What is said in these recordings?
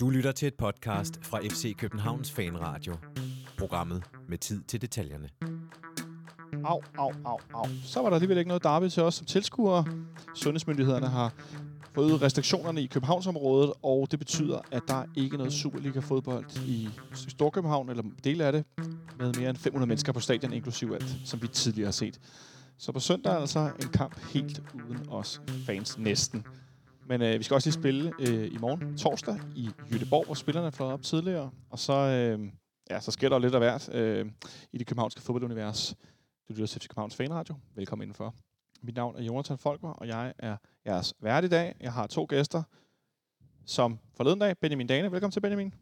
Du lytter til et podcast fra FC Københavns Fanradio. Programmet med tid til detaljerne. Au, au, au, au. Så var der alligevel ikke noget derby til os som tilskuere. Sundhedsmyndighederne har fået restriktionerne i Københavnsområdet, og det betyder, at der ikke er noget Superliga-fodbold i Storkøbenhavn, eller dele af det, med mere end 500 mennesker på stadion, inklusiv alt, som vi tidligere har set. Så på søndag er altså en kamp helt uden os fans næsten. Men øh, vi skal også lige spille øh, i morgen, torsdag, i Jødeborg, hvor spillerne er flået op tidligere. Og så, øh, ja, så sker der lidt af hvert øh, i det københavnske fodboldunivers. Du lytter til Københavns Fanradio. Velkommen indenfor. Mit navn er Jonathan Folker, og jeg er jeres vært i dag. Jeg har to gæster, som forleden dag, Benjamin Dane. Velkommen til, Benjamin.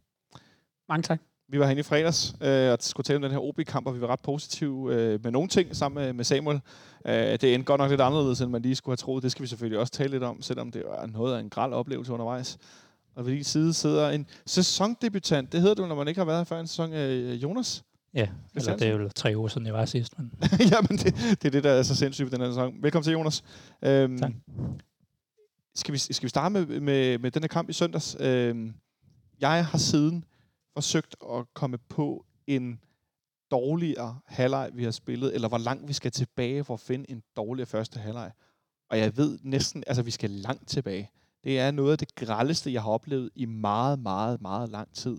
Mange tak. Vi var herinde i fredags øh, og skulle tale om den her OB-kamp, og vi var ret positive øh, med nogle ting sammen med, med Samuel. Øh, det endte godt nok lidt anderledes, end man lige skulle have troet. Det skal vi selvfølgelig også tale lidt om, selvom det var noget af en græld oplevelse undervejs. Og ved din side sidder en sæsondebutant. Det hedder det, når man ikke har været her før en sæson. Øh, Jonas? Ja, altså, det er jo tre uger siden, jeg var sidst. Men... Jamen, det, det er det, der er så sindssygt ved den her sæson. Velkommen til, Jonas. Øhm, tak. Skal vi, skal vi starte med, med, med den her kamp i søndags? Øhm, jeg har siden forsøgt at komme på en dårligere halvleg, vi har spillet, eller hvor langt vi skal tilbage for at finde en dårligere første halvleg. Og jeg ved næsten, altså vi skal langt tilbage. Det er noget af det grældeste, jeg har oplevet i meget, meget, meget lang tid.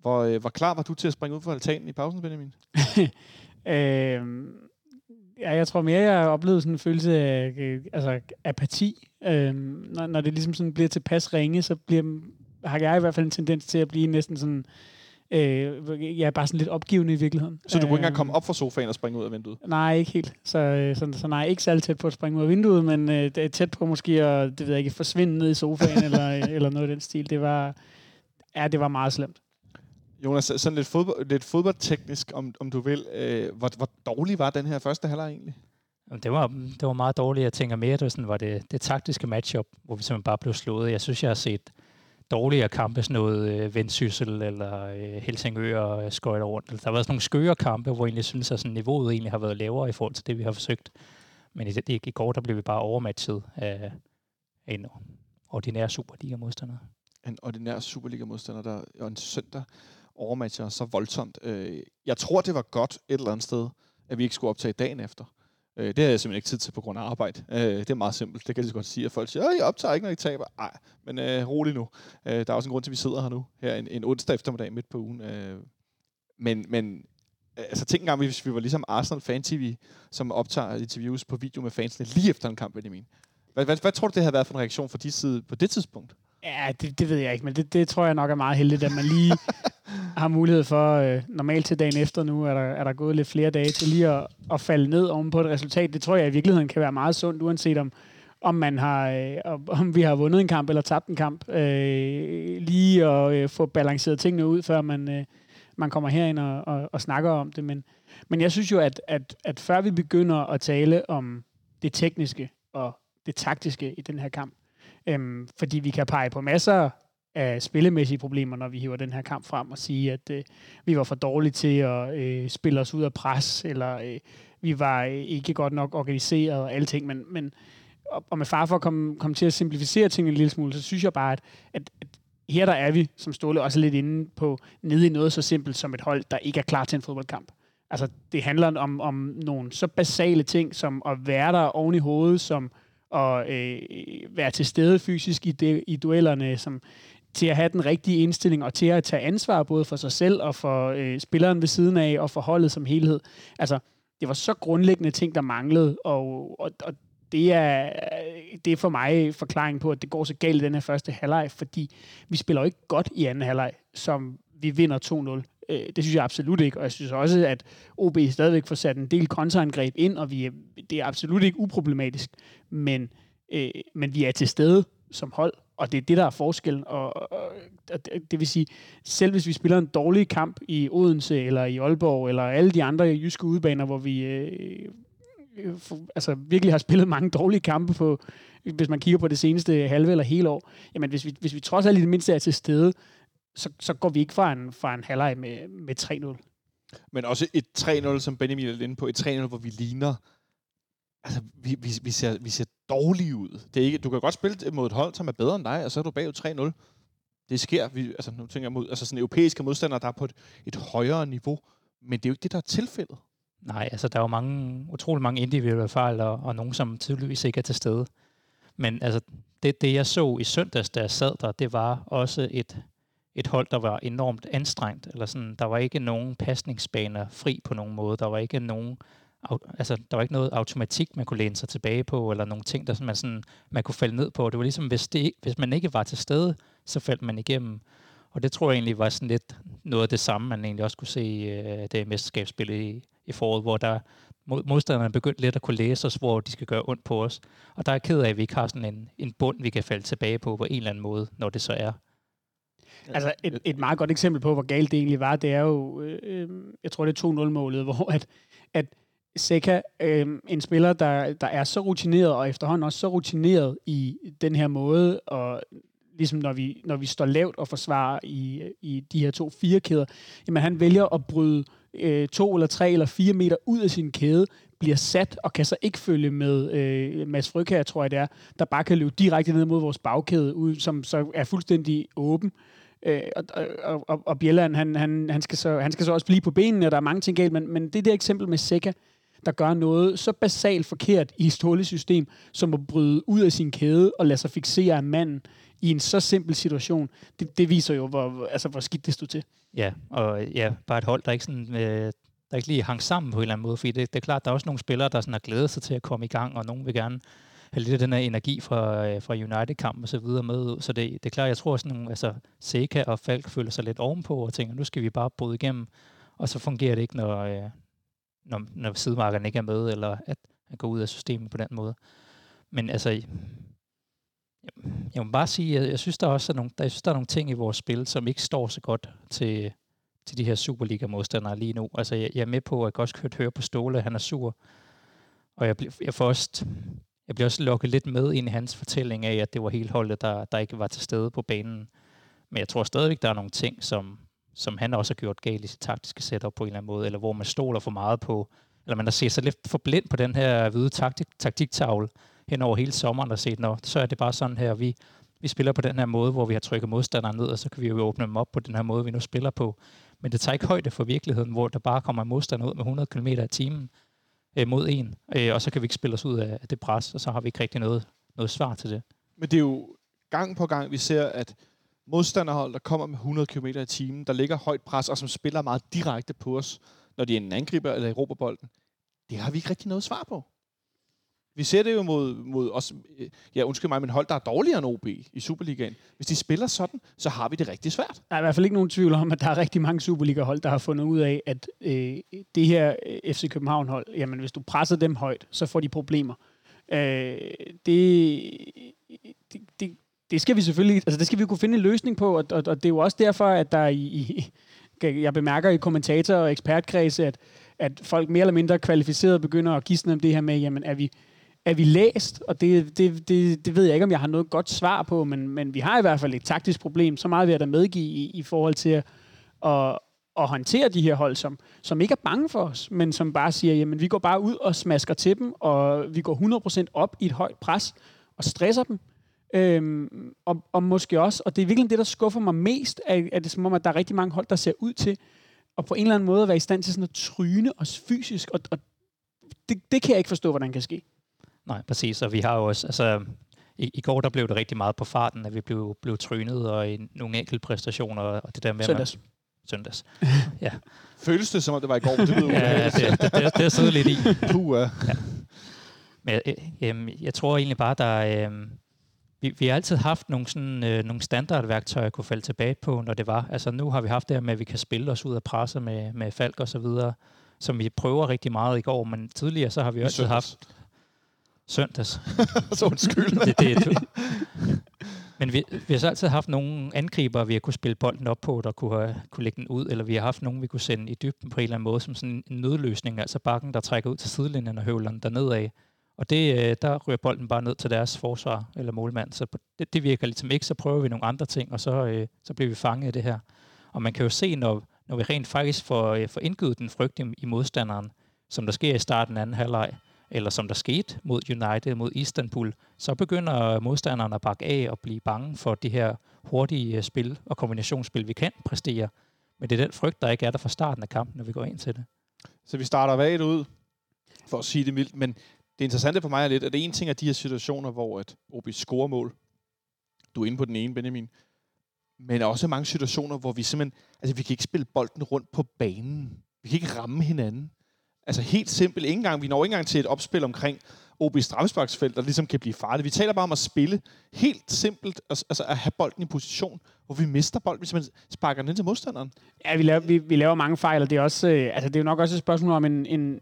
Hvor, øh, hvor klar var du til at springe ud for altanen i pausen, Benjamin? øh, ja, jeg tror mere, jeg har oplevet sådan en følelse af øh, altså, apati. Øh, når, når det ligesom sådan bliver tilpas ringe, så bliver, har jeg i hvert fald en tendens til at blive næsten sådan... Øh, jeg er bare sådan lidt opgivende i virkeligheden. Så du kunne ikke engang komme op fra sofaen og springe ud af vinduet? Nej, ikke helt. Så, øh, så, så nej, ikke særlig tæt på at springe ud af vinduet, men øh, det er tæt på måske at det ved jeg ikke, forsvinde ned i sofaen eller, eller noget af den stil. Det var, ja, det var meget slemt. Jonas, sådan lidt, fodbold, lidt fodboldteknisk, om, om du vil. Øh, hvor, hvor dårlig var den her første halvleg egentlig? Det var, det var meget dårligt. Jeg tænker mere, det var, sådan, var det, det taktiske matchup, hvor vi simpelthen bare blev slået. Jeg synes, jeg har set dårligere kampe, sådan noget øh, Vendsyssel eller øh, Helsingør og skøjter rundt. Altså, der har været sådan nogle skøre kampe, hvor jeg egentlig synes, at sådan, niveauet egentlig har været lavere i forhold til det, vi har forsøgt. Men i, i, i går, der blev vi bare overmatchet af, af en ordinær Superliga-modstander. En ordinær Superliga-modstander, der og en søndag overmatcher så voldsomt. Øh, jeg tror, det var godt et eller andet sted, at vi ikke skulle optage dagen efter. Øh, det har jeg simpelthen ikke tid til på grund af arbejde. Øh, det er meget simpelt. Det kan jeg så godt sige, at folk siger, at jeg optager ikke, når I taber. Nej, men øh, rolig nu. Øh, der er også en grund til, at vi sidder her nu, her en, en onsdag eftermiddag midt på ugen. Øh, men, men altså tænk engang, hvis vi var ligesom Arsenal Fan TV, som optager interviews på video med fansene lige efter en kamp, Benjamin. Hvad, hvad, hvad tror du, det havde været for en reaktion fra de side på det tidspunkt? Ja, det, det ved jeg ikke, men det, det tror jeg nok er meget heldigt, at man lige har mulighed for, øh, normalt til dagen efter nu, er der, er der gået lidt flere dage til lige at, at falde ned oven på et resultat. Det tror jeg i virkeligheden kan være meget sundt, uanset om, om man har, øh, om vi har vundet en kamp eller tabt en kamp. Øh, lige at øh, få balanceret tingene ud, før man, øh, man kommer herind og, og, og snakker om det. Men, men jeg synes jo, at, at, at før vi begynder at tale om det tekniske og det taktiske i den her kamp, Øhm, fordi vi kan pege på masser af spillemæssige problemer, når vi hiver den her kamp frem og sige, at øh, vi var for dårlige til at øh, spille os ud af pres, eller øh, vi var øh, ikke godt nok organiseret og alting, men, men og med far for at komme, komme til at simplificere tingene en lille smule, så synes jeg bare, at, at, at her der er vi, som Ståle også lidt inde på, nede i noget så simpelt som et hold, der ikke er klar til en fodboldkamp. Altså, det handler om, om nogle så basale ting, som at være der oven i hovedet, som at øh, være til stede fysisk i, de, i duellerne, som til at have den rigtige indstilling og til at tage ansvar både for sig selv og for øh, spilleren ved siden af og for holdet som helhed. Altså, det var så grundlæggende ting, der manglede, og, og, og det er, det er for mig forklaring på, at det går så galt i den her første halvleg, fordi vi spiller jo ikke godt i anden halvleg, som vi vinder 2-0. Øh, det synes jeg absolut ikke, og jeg synes også, at OB stadigvæk får sat en del kontraangreb ind, og vi er, det er absolut ikke uproblematisk, men, øh, men vi er til stede som hold, og det er det, der er forskellen. Og, og, og det vil sige, selv hvis vi spiller en dårlig kamp i Odense, eller i Aalborg, eller alle de andre jyske udbaner, hvor vi øh, øh, altså virkelig har spillet mange dårlige kampe på, hvis man kigger på det seneste halve eller hele år, jamen hvis vi, hvis vi trods alt i det mindste er til stede, så, så går vi ikke fra en, fra en halvleg med, med 3-0. Men også et 3-0, som Benjamin er inde på, et 3-0, hvor vi ligner altså, vi, vi, vi, ser, vi ser dårlige ud. Det er ikke, du kan godt spille mod et hold, som er bedre end dig, og så er du bagud 3-0. det sker. Vi, altså, nu tænker jeg mod, altså sådan europæiske modstandere, der er på et, et højere niveau. Men det er jo ikke det, der er tilfældet. Nej, altså der er jo mange, utrolig mange individuelle fejl, og, og nogen, som tydeligvis ikke er til stede. Men altså, det, det jeg så i søndags, da jeg sad der, det var også et, et hold, der var enormt anstrengt. Eller sådan, der var ikke nogen pasningsbaner fri på nogen måde. Der var ikke nogen altså, der var ikke noget automatik, man kunne læne sig tilbage på, eller nogle ting, der man, sådan, man kunne falde ned på. Det var ligesom, hvis, det, hvis man ikke var til stede, så faldt man igennem. Og det tror jeg egentlig var sådan lidt noget af det samme, man egentlig også kunne se i uh, det mesterskabsspil i, i foråret, hvor der modstanderne begyndte lidt at kunne læse os, hvor de skal gøre ondt på os. Og der er jeg ked af, at vi ikke har sådan en, en bund, vi kan falde tilbage på på en eller anden måde, når det så er. Altså et, et meget godt eksempel på, hvor galt det egentlig var, det er jo, øh, øh jeg tror det er 2-0-målet, hvor at, at Seca, øh, en spiller, der, der er så rutineret, og efterhånden også så rutineret i den her måde, og ligesom når vi, når vi står lavt og forsvarer i, i de her to fire kæder, jamen han vælger at bryde øh, to eller tre eller fire meter ud af sin kæde, bliver sat og kan så ikke følge med øh, Mads Frygkær, tror jeg det er, der bare kan løbe direkte ned mod vores bagkæde, ud, som så er fuldstændig åben. Øh, og, og, og, og Bjelland, han, han, han, skal så, han skal så også blive på benene, og der er mange ting galt, men, men det der eksempel med Seca, der gør noget så basalt forkert i et stålesystem, som at bryde ud af sin kæde og lade sig fixere af manden i en så simpel situation, det, det viser jo, hvor, altså, hvor skidt det stod til. Ja, og ja, bare et hold, der ikke, sådan, øh, der ikke lige hang sammen på en eller anden måde, fordi det, det er klart, der er også nogle spillere, der sådan har glædet sig til at komme i gang, og nogen vil gerne have lidt af den her energi fra, øh, fra United-kamp og så videre med. Så det, det er klart, jeg tror sådan nogle, altså Seca og Falk føler sig lidt ovenpå og tænker, nu skal vi bare bryde igennem, og så fungerer det ikke, når, øh, når, når sidemarkerne ikke er med, eller at han går ud af systemet på den måde. Men altså, jeg må bare sige, at jeg synes, der også er nogle, der, jeg synes, der er nogle ting i vores spil, som ikke står så godt til, til de her Superliga-modstandere lige nu. Altså, jeg, jeg er med på, at jeg også kan høre på Ståle, han er sur. Og jeg, jeg, får også, jeg bliver også lukket lidt med ind i hans fortælling af, at det var helt holdet, der, der ikke var til stede på banen. Men jeg tror stadigvæk, der er nogle ting, som, som han også har gjort galt i sit taktiske setup på en eller anden måde, eller hvor man stoler for meget på, eller man har set sig lidt for blind på den her hvide taktik, taktiktavle hen over hele sommeren og set, når så er det bare sådan her, vi, vi spiller på den her måde, hvor vi har trykket modstanderen ned, og så kan vi jo åbne dem op på den her måde, vi nu spiller på. Men det tager ikke højde for virkeligheden, hvor der bare kommer en modstander ud med 100 km i timen øh, mod en, øh, og så kan vi ikke spille os ud af det pres, og så har vi ikke rigtig noget, noget svar til det. Men det er jo gang på gang, vi ser, at modstanderhold, der kommer med 100 km i timen, der ligger højt pres, og som spiller meget direkte på os, når de enten angriber eller i bolden, det har vi ikke rigtig noget svar på. Vi ser det jo mod, mod os, ja undskyld mig, men hold, der er dårligere end OB i Superligaen. Hvis de spiller sådan, så har vi det rigtig svært. Der er i hvert fald ikke nogen tvivl om, at der er rigtig mange Superliga-hold, der har fundet ud af, at øh, det her øh, FC København-hold, jamen hvis du presser dem højt, så får de problemer. Øh, det, det, det, det skal vi selvfølgelig, altså det skal vi kunne finde en løsning på, og, og, og det er jo også derfor, at der i, i jeg bemærker i kommentator- og ekspertkredse, at, at folk mere eller mindre kvalificeret begynder at gisne om det her med, jamen er vi, er vi læst? Og det, det, det, det ved jeg ikke, om jeg har noget godt svar på, men, men vi har i hvert fald et taktisk problem. Så meget vil jeg da medgive i, i forhold til at, at, at håndtere de her hold, som, som ikke er bange for os, men som bare siger, jamen vi går bare ud og smasker til dem, og vi går 100% op i et højt pres og stresser dem. Øhm, og, og måske også, og det er virkelig det, der skuffer mig mest, er, er det som om, at der er rigtig mange hold, der ser ud til at på en eller anden måde være i stand til sådan at tryne os fysisk, og, og det, det kan jeg ikke forstå, hvordan kan ske. Nej, præcis, og vi har jo også, altså i, i går der blev det rigtig meget på farten, at vi blev, blev trynet, og i nogle enkelte præstationer, og det der med... Søndags. Man, søndags. ja. Føles det, som om det var i går? Det ved ja, det, det, det, det, det lidt i. Puh, ja. Men øh, øh, jeg tror egentlig bare, der... Øh, vi, vi har altid haft nogle, sådan, øh, nogle standardværktøjer, at kunne falde tilbage på, når det var. Altså nu har vi haft det her med, at vi kan spille os ud af presser med, med Falk og så videre, som vi prøver rigtig meget i går, men tidligere så har vi jo altid haft... Søndags. så undskyld. det, det, det, men vi, vi har så altid haft nogle angriber, vi har kunne spille bolden op på, der kunne, have, kunne lægge den ud, eller vi har haft nogen, vi kunne sende i dybden på en eller anden måde, som sådan en nødløsning, altså bakken, der trækker ud til sidelinjen og høvler den derned af. Og det, øh, der ryger bolden bare ned til deres forsvar eller målmand. Så det, det virker ligesom ikke, så prøver vi nogle andre ting, og så, øh, så bliver vi fanget i det her. Og man kan jo se, når, når vi rent faktisk får, øh, får indgivet den frygt i, modstanderen, som der sker i starten af anden halvleg, eller som der skete mod United, mod Istanbul, så begynder modstanderne at bakke af og blive bange for de her hurtige spil og kombinationsspil, vi kan præstere. Men det er den frygt, der ikke er der fra starten af kampen, når vi går ind til det. Så vi starter vagt ud, for at sige det mildt, men det interessante for mig er lidt, at det en ting er de her situationer, hvor at OB scorer mål. Du er inde på den ene, Benjamin. Men også mange situationer, hvor vi simpelthen... Altså, vi kan ikke spille bolden rundt på banen. Vi kan ikke ramme hinanden. Altså, helt simpelt. Ingen gang, vi når ikke engang til et opspil omkring OB straffesparksfelt, der ligesom kan blive farligt. Vi taler bare om at spille helt simpelt, altså at have bolden i position, hvor vi mister bolden, hvis man sparker den ind til modstanderen. Ja, vi laver, vi, vi laver mange fejl, og det er, også, øh, altså, det er jo nok også et spørgsmål om en, en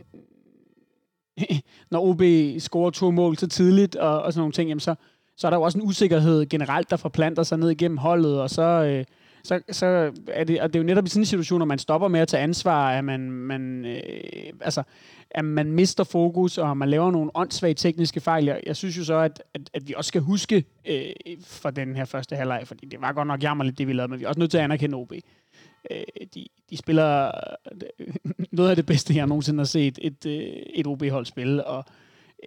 når OB scorer to mål så tidligt og, og sådan nogle ting, jamen så, så er der jo også en usikkerhed generelt, der forplanter sig ned igennem holdet, og så, øh, så, så er det, og det er jo netop i sådan en situation, når man stopper med at tage ansvar, at man, man, øh, altså, at man mister fokus, og man laver nogle åndssvage tekniske fejl. Jeg, jeg synes jo så, at, at, at vi også skal huske øh, for den her første halvleg, fordi det var godt nok jammerligt, det vi lavede, men vi er også nødt til at anerkende OB. Øh, de, de spiller øh, noget af det bedste, jeg nogensinde har set et, øh, et OB-hold spille, og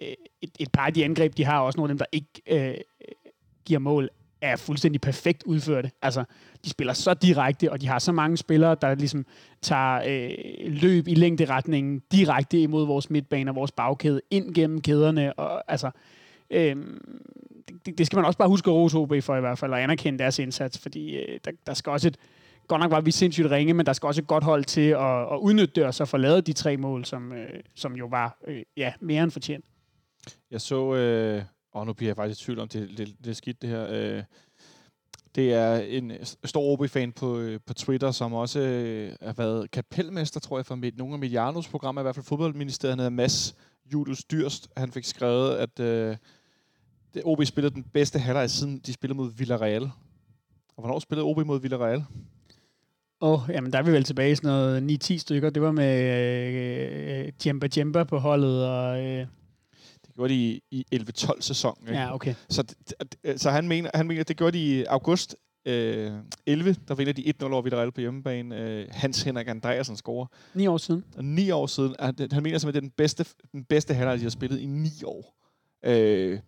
øh, et, et par af de angreb, de har, også nogle af dem, der ikke øh, giver mål, er fuldstændig perfekt udførte. Altså, de spiller så direkte, og de har så mange spillere, der ligesom tager øh, løb i længderetningen direkte imod vores midtbane og vores bagkæde, ind gennem kæderne. Og, altså, øh, det, det skal man også bare huske at rose OB for i hvert fald, og anerkende deres indsats, fordi øh, der, der skal også et, godt nok var vi sindssygt ringe, men der skal også et godt hold til at, at udnytte det, og så få lavet de tre mål, som, øh, som jo var øh, ja, mere end fortjent. Jeg så, øh, og nu bliver jeg faktisk i tvivl om, det, det, det er skidt det her. Øh, det er en stor OB-fan på, øh, på Twitter, som også øh, har været kapelmester, tror jeg, for mit, nogle af Medianos programmer, i hvert fald fodboldministeriet, han hedder Mads Julius Dyrst. Han fik skrevet, at øh, det, OB spillede den bedste halvleg siden de spillede mod Villarreal. Og hvornår spillede OB mod Villarreal? Åh, oh, jamen der er vi vel tilbage i sådan noget 9-10 stykker. Det var med øh, Jemba Jemba på holdet, og... Øh det gjorde de i, i 11-12 sæson. Ikke? Ja, okay. Så, så han, mener, han mener, det gjorde de i august øh, 11, der vinder de 1-0 over Villarreal på hjemmebane. Øh, Hans Henrik Andreasen scorer. Ni år siden. Og ni år siden. Han, han mener simpelthen, det er den bedste, den bedste halvleg, de har spillet i ni år. Øh,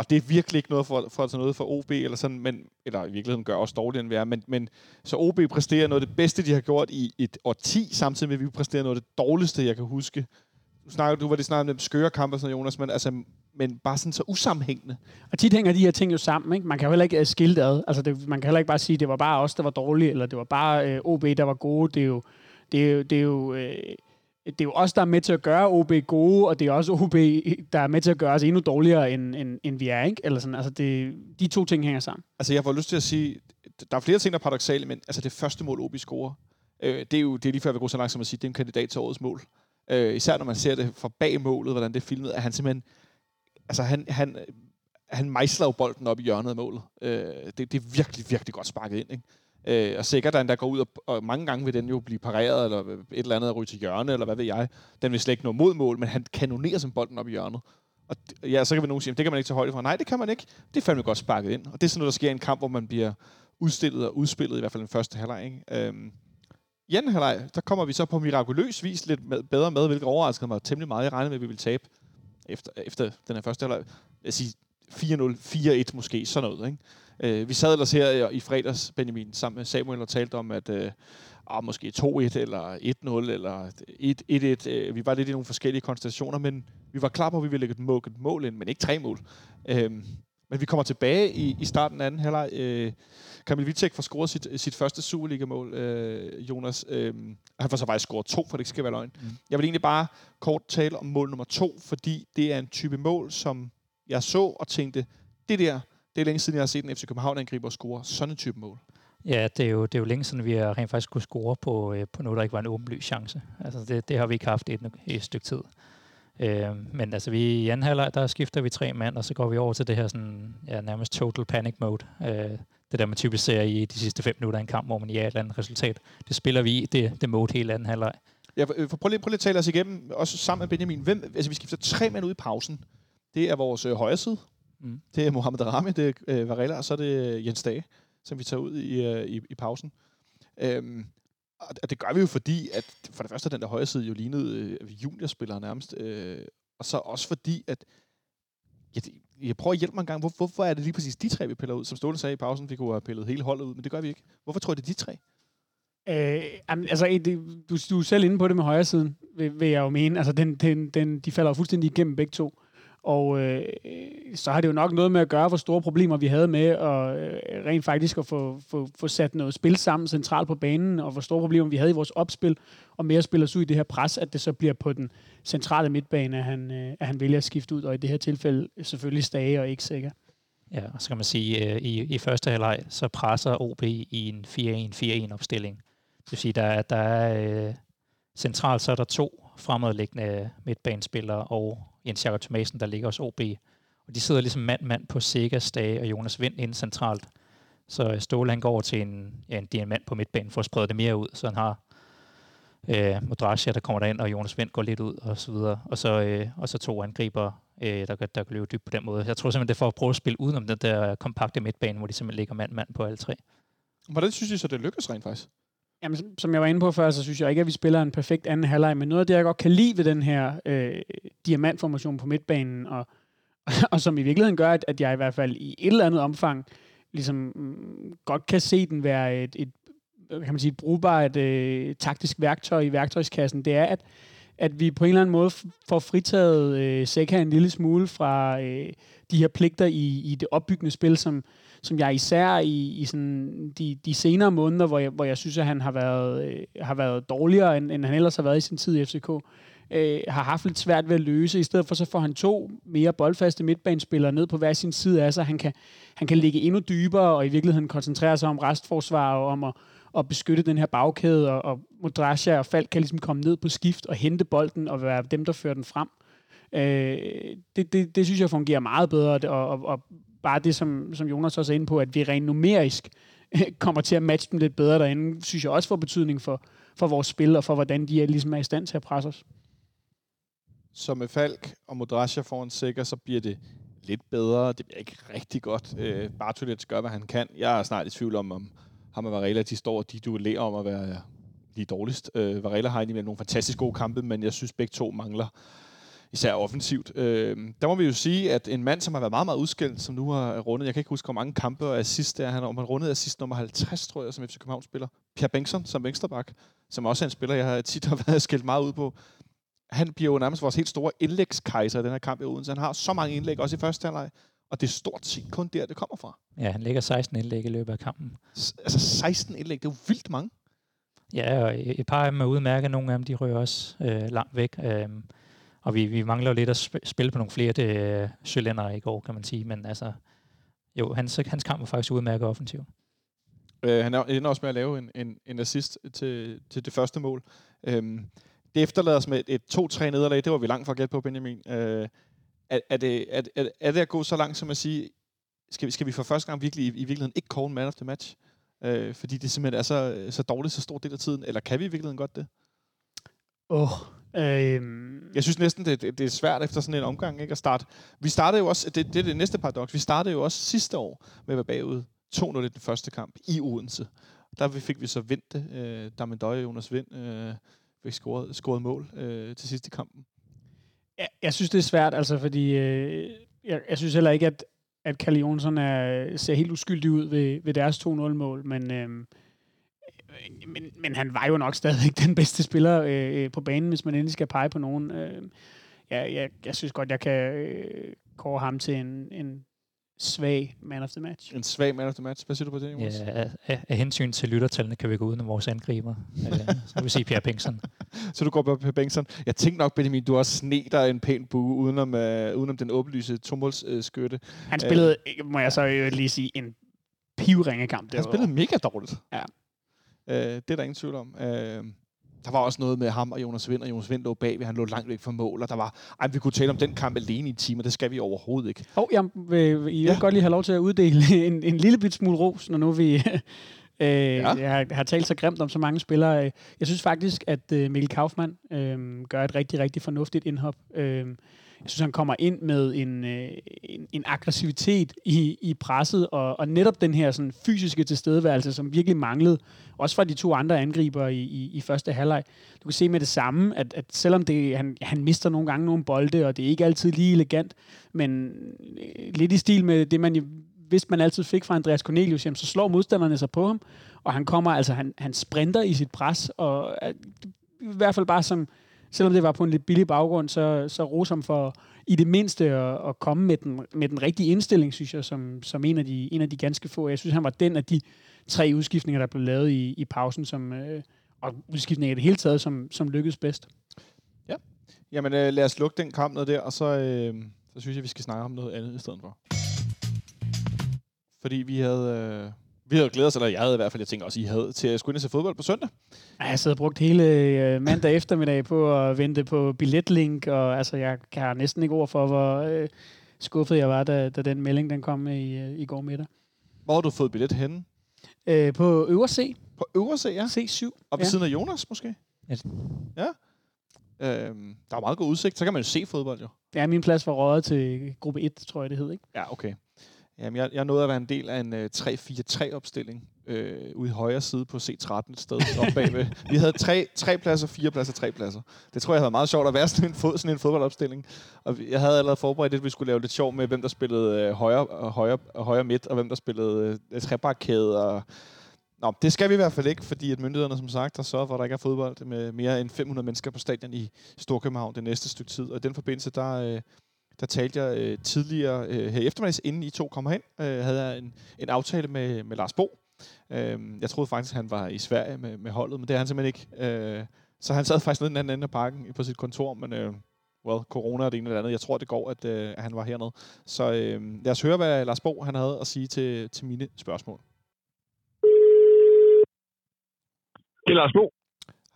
og det er virkelig ikke noget for, for at tage noget for OB, eller sådan, men, eller i virkeligheden gør også dårligere end vi er, men, men så OB præsterer noget af det bedste, de har gjort i et årti, samtidig med, at vi præsterer noget af det dårligste, jeg kan huske. Du, snakker, du var det snart om skøre kampe, og sådan Jonas, men, altså, men bare sådan så usammenhængende. Og tit hænger de her ting jo sammen, ikke? Man kan jo heller ikke uh, skille det ad. Altså, det, man kan heller ikke bare sige, at det var bare os, der var dårlige, eller det var bare øh, uh, OB, der var gode. Det er jo, det er jo, det er jo uh, det er jo os, der er med til at gøre OB gode, og det er også OB, der er med til at gøre os endnu dårligere, end, end, end vi er. Ikke? Eller sådan, altså det, de to ting hænger sammen. Altså jeg får lyst til at sige, der er flere ting, der er paradoxale, men altså det første mål, OB scorer, øh, det er jo det er lige før, vi går så langt som at sige, det er en kandidat til årets mål. Øh, især når man ser det fra bag målet, hvordan det er filmet, at han simpelthen, altså han, han, han mejsler jo bolden op i hjørnet af målet. Øh, det, det er virkelig, virkelig godt sparket ind. Ikke? Øh, og sikkert, at der går ud, og, og mange gange vil den jo blive pareret, eller et eller andet at ryge til hjørne, eller hvad ved jeg. Den vil slet ikke nå mod mål, men han kanonerer som bolden op i hjørnet. Og ja, så kan vi nogen sige, det kan man ikke tage højde for. Nej, det kan man ikke. Det er fandme godt sparket ind. Og det er sådan noget, der sker i en kamp, hvor man bliver udstillet og udspillet, i hvert fald den første halvleg. Ikke? Øhm, i anden halvleg, der kommer vi så på mirakuløs vis lidt med, bedre med, hvilket overraskede mig temmelig meget. Jeg regnede med, at vi ville tabe efter, efter den her første halvleg. Jeg siger 4-0, 4-1 måske, sådan noget. Ikke? Øh, vi sad ellers her i fredags, Benjamin, sammen med Samuel og talte om, at øh, ah, måske 2-1 eller 1-0 eller 1-1. Øh, vi var lidt i nogle forskellige konstellationer, men vi var klar på, at vi ville lægge et mål, et mål ind, men ikke tre mål. Øh, men vi kommer tilbage i, i starten af anden halvleg. Øh, Kamil Vitek får scoret sit, sit første Superliga-mål, øh, Jonas. Øh, han får så faktisk scoret to, for det ikke skal være løgn. Mm. Jeg vil egentlig bare kort tale om mål nummer to, fordi det er en type mål, som jeg så og tænkte, det der, det er længe siden, jeg har set en FC København-angriber score sådan en type mål. Ja, det er jo, det er jo længe siden, vi har rent faktisk kunne score på, øh, på noget, der ikke var en åbenlyst chance. Altså, det, det har vi ikke haft i et, et stykke tid. Øh, men altså, vi, i anden halvleg, der skifter vi tre mand, og så går vi over til det her sådan, ja, nærmest total panic mode. Øh, det der, man typisk ser i de sidste fem minutter af en kamp, hvor man ja et eller andet resultat. Det spiller vi i, det, det mode hele anden halvleg. Ja, prøv lige, prøv lige at tale os igennem, også sammen med Benjamin. Hvem, altså, vi skifter tre mænd ud i pausen. Det er vores øh, højre side, Mm. Det er Mohamed Rami, det er øh, Varela, og så er det Jens Dage, som vi tager ud i, øh, i, i pausen. Øhm, og det gør vi jo fordi, at for det første den der højre side jo lignede øh, juniorspillere nærmest. Øh, Og så også fordi, at jeg, jeg prøver at hjælpe mig en gang. Hvor, hvorfor er det lige præcis de tre, vi piller ud? Som Ståle sagde i pausen, vi kunne have pillet hele holdet ud, men det gør vi ikke. Hvorfor tror jeg, det er de tre? Øh, altså, det, du, du er selv inde på det med højre siden, vil, vil jeg jo mene. Altså, den, den, den, de falder jo fuldstændig igennem begge to. Og øh, så har det jo nok noget med at gøre, hvor store problemer vi havde med at øh, rent faktisk at få, få, få sat noget spil sammen centralt på banen, og hvor store problemer vi havde i vores opspil, og med at spille os ud i det her pres, at det så bliver på den centrale midtbane, at han, øh, at han vælger at skifte ud, og i det her tilfælde selvfølgelig Stage og ikke sikker. Ja, og så kan man sige, øh, i, i første halvleg, så presser OB i en 4-1-4-1 opstilling. Det vil sige, der, der er øh, centralt, så er der to fremadliggende midtbanespillere og Jens Jakob Thomasen, der ligger hos OB. Og de sidder ligesom mand-mand på Sigas Dage og Jonas Vind ind centralt. Så øh, Ståle han går over til en, ja, en diamant på midtbanen for at sprede det mere ud, så han har øh, Modrasja, der kommer derind, og Jonas Vind går lidt ud, og så videre. Og så, øh, og så to angriber, øh, der, der kan løbe dybt på den måde. Jeg tror simpelthen, det er for at prøve at spille udenom den der kompakte midtbane, hvor de simpelthen ligger mand-mand på alle tre. Hvordan synes I så, det lykkes rent faktisk? Jamen, som jeg var inde på før, så synes jeg ikke, at vi spiller en perfekt anden halvleg, men noget af det, jeg godt kan lide ved den her øh, diamantformation på midtbanen, og, og som i virkeligheden gør, at, at jeg i hvert fald i et eller andet omfang ligesom mm, godt kan se den være et, et kan man sige, et brugbart øh, taktisk værktøj i værktøjskassen, det er, at, at vi på en eller anden måde får fritaget øh, Seca en lille smule fra øh, de her pligter i, i det opbyggende spil, som, som jeg især i, i sådan de, de senere måneder, hvor jeg, hvor jeg synes, at han har været, øh, har været dårligere, end, end han ellers har været i sin tid i FCK, øh, har haft lidt svært ved at løse. I stedet for så får han to mere boldfaste midtbanespillere ned på hver sin side af sig. Han kan, han kan ligge endnu dybere og i virkeligheden koncentrere sig om restforsvar og om at, at beskytte den her bagkæde, og, og Modrasja og Falk kan ligesom komme ned på skift og hente bolden og være dem, der fører den frem. Øh, det, det, det synes jeg fungerer meget bedre, og, og, og bare det, som, som Jonas også er inde på, at vi rent numerisk kommer til at matche dem lidt bedre derinde, synes jeg også får betydning for, for vores spil, og for hvordan de er, ligesom er i stand til at presse os. Så med Falk og Modrasja foran sikker, så bliver det lidt bedre. Det bliver ikke rigtig godt. Øh, Bartolets gør, hvad han kan. Jeg er snart i tvivl om, om ham og Varela, de står de duellerer om at være lige dårligst. Øh, Varela har egentlig nogle fantastisk gode kampe, men jeg synes begge to mangler især offensivt. Øh, der må vi jo sige, at en mand, som har været meget, meget udskilt, som nu har rundet, jeg kan ikke huske, hvor mange kampe og assist der han har rundet assist nummer 50, tror jeg, som FC København spiller. Pierre Bengtsson som venstreback, som også er en spiller, jeg har tit har været skilt meget ud på. Han bliver jo nærmest vores helt store indlægskejser i den her kamp i Odense. Han har så mange indlæg, også i første halvleg. Og det er stort set kun der, det kommer fra. Ja, han lægger 16 indlæg i løbet af kampen. S- altså 16 indlæg, det er jo vildt mange. Ja, og et par af dem er udmærket. Nogle af dem, de rører også øh, langt væk. Øhm, og vi, vi mangler jo lidt at spille på nogle flere det, øh, cylinder i går, kan man sige. Men altså, jo, hans, hans kamp var faktisk udmærket offensiv. Øh, han ender også med at lave en, en, en assist til, til det første mål. Øhm, det efterlader os med et, et 2-3 nederlag. Det var vi langt fra at gætte på, Benjamin. Øh, er, er, det, er, er, er det at gå så langt som at sige, skal vi, skal vi for første gang virkelig i, i virkeligheden ikke call man of the match? Øh, fordi det simpelthen er så, så dårligt så stor del af tiden. Eller kan vi i virkeligheden godt det? Åh, oh, Øhm. Jeg synes næsten, det, det, det er svært efter sådan en omgang ikke, at starte. Vi startede jo også, det, det er det næste paradoks, vi startede jo også sidste år med at være bagud 2-0 i den første kamp i Odense. Der fik vi så Vinte, øh, Damendøje og Jonas Vind øh, fik scoret, scoret mål øh, til sidst i kampen. Jeg, jeg synes, det er svært, altså, fordi øh, jeg, jeg synes heller ikke, at, at Kalle Jonsson er, ser helt uskyldig ud ved, ved deres 2-0-mål, men, øh, men, men han var jo nok stadig den bedste spiller øh, på banen, hvis man endelig skal pege på nogen. Øh, jeg, jeg, jeg synes godt, jeg kan øh, kåre ham til en, en svag man of the match. En svag man of the match. Hvad siger du på det, Jonas? Ja, af, af, hensyn til lyttertallene kan vi gå uden vores angriber. øh, så vil vi sige Pierre Bengtsson. så du går på Pierre Bengtsson. Jeg tænkte nok, Benjamin, du også sne dig en pæn bue udenom, uh, udenom den åbenlyse tomålsskytte. Uh, Han spillede, uh, må jeg så lige sige, en pivringekamp. Han spillede mega dårligt. Ja. Uh, det er der ingen tvivl om. Uh, der var også noget med ham og Jonas Vind, og Jonas Vind lå bagved, han lå langt væk fra mål, og der var, ej, vi kunne tale om den kamp alene i en time, det skal vi overhovedet ikke. Hov, oh, jeg vil, I ja. godt lige have lov til at uddele en, en lille bit smule ros, når nu vi øh, ja. jeg har, har talt så grimt om så mange spillere. Jeg synes faktisk, at øh, Mikkel Kaufmann øh, gør et rigtig, rigtig fornuftigt indhop. Øh, jeg synes, han kommer ind med en, øh, en, en aggressivitet i, i presset, og, og netop den her sådan, fysiske tilstedeværelse, som virkelig manglede, også fra de to andre angriber i, i, i første halvleg. Du kan se med det samme, at, at selvom det, han, han mister nogle gange nogle bolde, og det er ikke altid lige elegant, men øh, lidt i stil med det, man hvis man altid fik fra Andreas Cornelius, jamen, så slår modstanderne sig på ham, og han kommer, altså han, han sprinter i sit pres, og øh, i hvert fald bare som, selvom det var på en lidt billig baggrund, så, så rosom for i det mindste at, at komme med den, med den rigtige indstilling, synes jeg, som, som en, af de, en af de ganske få. Jeg synes, han var den af de tre udskiftninger, der blev lavet i, i pausen, som, øh, og udskiftninger i det hele taget, som, som lykkedes bedst. Ja, jamen øh, lad os lukke den kamp ned der, og så, øh, så synes jeg, vi skal snakke om noget andet i stedet for. Fordi vi havde... Øh, vi havde glædet os, eller jeg havde i hvert fald, jeg tænker også, I havde, til at skulle ind og se fodbold på søndag. Ja, jeg sad og brugt hele øh, mandag eftermiddag på at vente på billetlink, og altså, jeg kan næsten ikke ord for, hvor øh, skuffet jeg var, da, da den melding den kom i, øh, i går middag. Hvor har du fået billet henne? Øh, på Øvre C. På Øvre C, ja. C7. Og ved ja. siden af Jonas, måske? Ja. Ja. Øhm, der er meget god udsigt. Så kan man jo se fodbold, jo. Ja, min plads var røget til gruppe 1, tror jeg, det hed, ikke? Ja, okay. Jamen, jeg, jeg nåede at være en del af en øh, 3-4-3-opstilling øh, ude i højre side på C13 et sted oppe bagved. Vi havde tre, tre pladser, fire pladser, tre pladser. Det tror jeg havde været meget sjovt at være sådan en, fod, sådan en fodboldopstilling. Og vi- jeg havde allerede forberedt, at vi skulle lave lidt sjov med, hvem der spillede øh, højre, øh, højre, øh, højre midt, og hvem der spillede øh, trebakkæde. Og... Nå, det skal vi i hvert fald ikke, fordi at myndighederne som sagt har sørget for, at der ikke er fodbold med mere end 500 mennesker på stadion i Storkøbenhavn det næste stykke tid. Og i den forbindelse, der, øh, der talte jeg øh, tidligere øh, her i eftermiddags, inden I to kommer hen, øh, havde jeg en, en aftale med, med Lars Bo. Øh, jeg troede faktisk, han var i Sverige med, med holdet, men det er han simpelthen ikke. Øh, så han sad faktisk nede i den anden ende af parken på sit kontor, men øh, well, corona og det ene eller andet. Jeg tror, det går, at, øh, at han var hernede. Så øh, lad os høre, hvad Lars Bo han havde at sige til, til mine spørgsmål. Det er Lars Bo.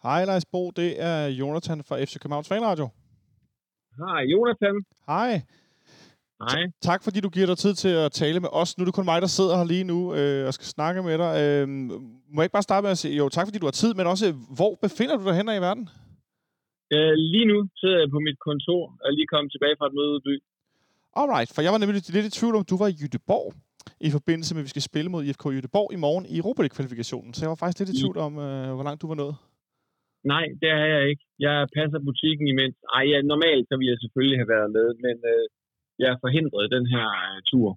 Hej Lars Bo, det er Jonathan fra FC Københavns Fanradio. Hej, Jonathan. Hej. Hej. Tak fordi du giver dig tid til at tale med os. Nu er det kun mig, der sidder her lige nu øh, og skal snakke med dig. Øh, må jeg ikke bare starte med at sige, jo tak fordi du har tid, men også, hvor befinder du dig hen i verden? Øh, lige nu sidder jeg på mit kontor og lige kommet tilbage fra et møde i by. Alright, for jeg var nemlig lidt i tvivl om, du var i Jødeborg i forbindelse med, at vi skal spille mod IFK Jødeborg i morgen i Europa League-kvalifikationen. Så jeg var faktisk lidt i tvivl om, øh, hvor langt du var nået. Nej, det er jeg ikke. Jeg passer butikken imens. Ej, ja, normalt så ville jeg selvfølgelig have været med, men øh, jeg er forhindret den her øh, tur.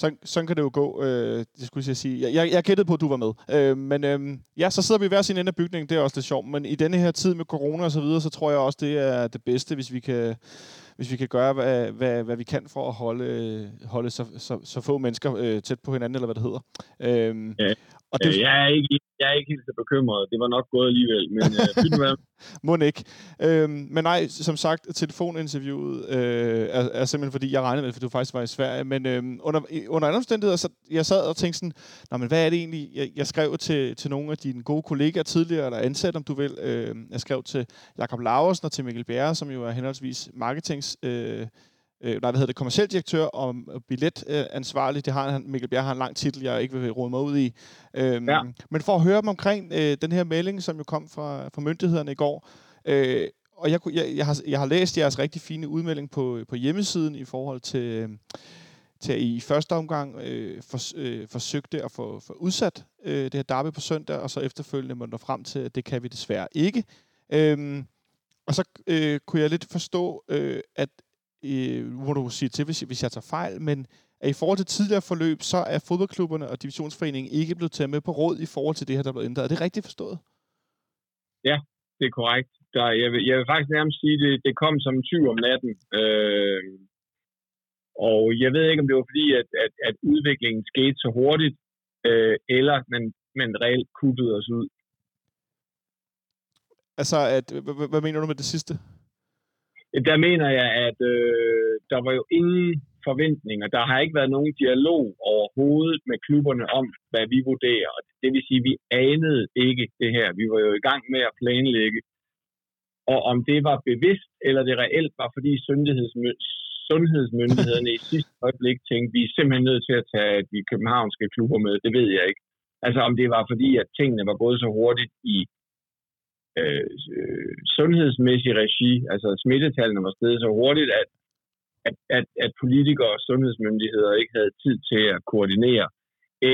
Sådan, sådan kan det jo gå, øh, det skulle jeg sige. Jeg, jeg, jeg gættede på, at du var med. Øh, men øh, ja, så sidder vi i hver sin ende af bygningen, det er også lidt sjovt. Men i denne her tid med corona og så videre, så tror jeg også, det er det bedste, hvis vi kan, hvis vi kan gøre, hvad, hvad, hvad vi kan for at holde, øh, holde så, så, så få mennesker øh, tæt på hinanden, eller hvad det hedder. Øh, Ja. Og Det... Øh, jeg, er ikke, jeg er ikke helt så bekymret. Det var nok gået alligevel, men øh. Må ikke. Øhm, men nej, som sagt, telefoninterviewet øh, er, er simpelthen fordi, jeg regnede med, for du faktisk var i Sverige. Men øhm, under, under andre omstændigheder, så jeg sad og tænkte sådan, Nå, men hvad er det egentlig? Jeg, jeg skrev til, til nogle af dine gode kollegaer tidligere, eller ansat, om du vil. Øh, jeg skrev til Jakob Laversen og til Mikkel Bjerre, som jo er henholdsvis marketings... Øh, øh, nej, hvad hedder det, kommerciel direktør og billetansvarlig. Det har han, Mikkel Bjerre har en lang titel, jeg ikke vil rode mig ud i. Øhm, Ja. Men for at høre dem omkring øh, den her melding, som jo kom fra, fra myndighederne i går, øh, og jeg, jeg, jeg, har, jeg har læst jeres rigtig fine udmelding på, på hjemmesiden i forhold til, øh, til at I i første omgang øh, for, øh, forsøgte at få, få udsat øh, det her derby på søndag, og så efterfølgende må nå frem til, at det kan vi desværre ikke. Øhm, og så øh, kunne jeg lidt forstå, øh, at øh, må du sige til, hvis, hvis jeg tager fejl, men at i forhold til tidligere forløb, så er fodboldklubberne og divisionsforeningen ikke blevet taget med på råd i forhold til det her, der er blevet ændret. Er det rigtigt forstået? Ja, Det er korrekt. Der, jeg, vil, jeg vil faktisk nærmest sige, at det, det kom som en tyv om natten. Øh, og jeg ved ikke, om det var fordi, at, at, at udviklingen skete så hurtigt, øh, eller man, man reelt kuppede os ud. Altså, at, hvad, hvad- mener du med det sidste? Der mener jeg, at øh, der var jo ingen forventninger. Der har ikke været nogen dialog overhovedet med klubberne om, hvad vi vurderer. Det vil sige, at vi anede ikke det her. Vi var jo i gang med at planlægge. Og om det var bevidst, eller det reelt var, fordi sundhedsmyndighederne i sidste øjeblik tænkte, vi er simpelthen nødt til at tage de københavnske klubber med, det ved jeg ikke. Altså om det var fordi, at tingene var gået så hurtigt i Øh, øh, sundhedsmæssig regi, altså smittetallene var steget så hurtigt, at, at, at, at politikere og sundhedsmyndigheder ikke havde tid til at koordinere,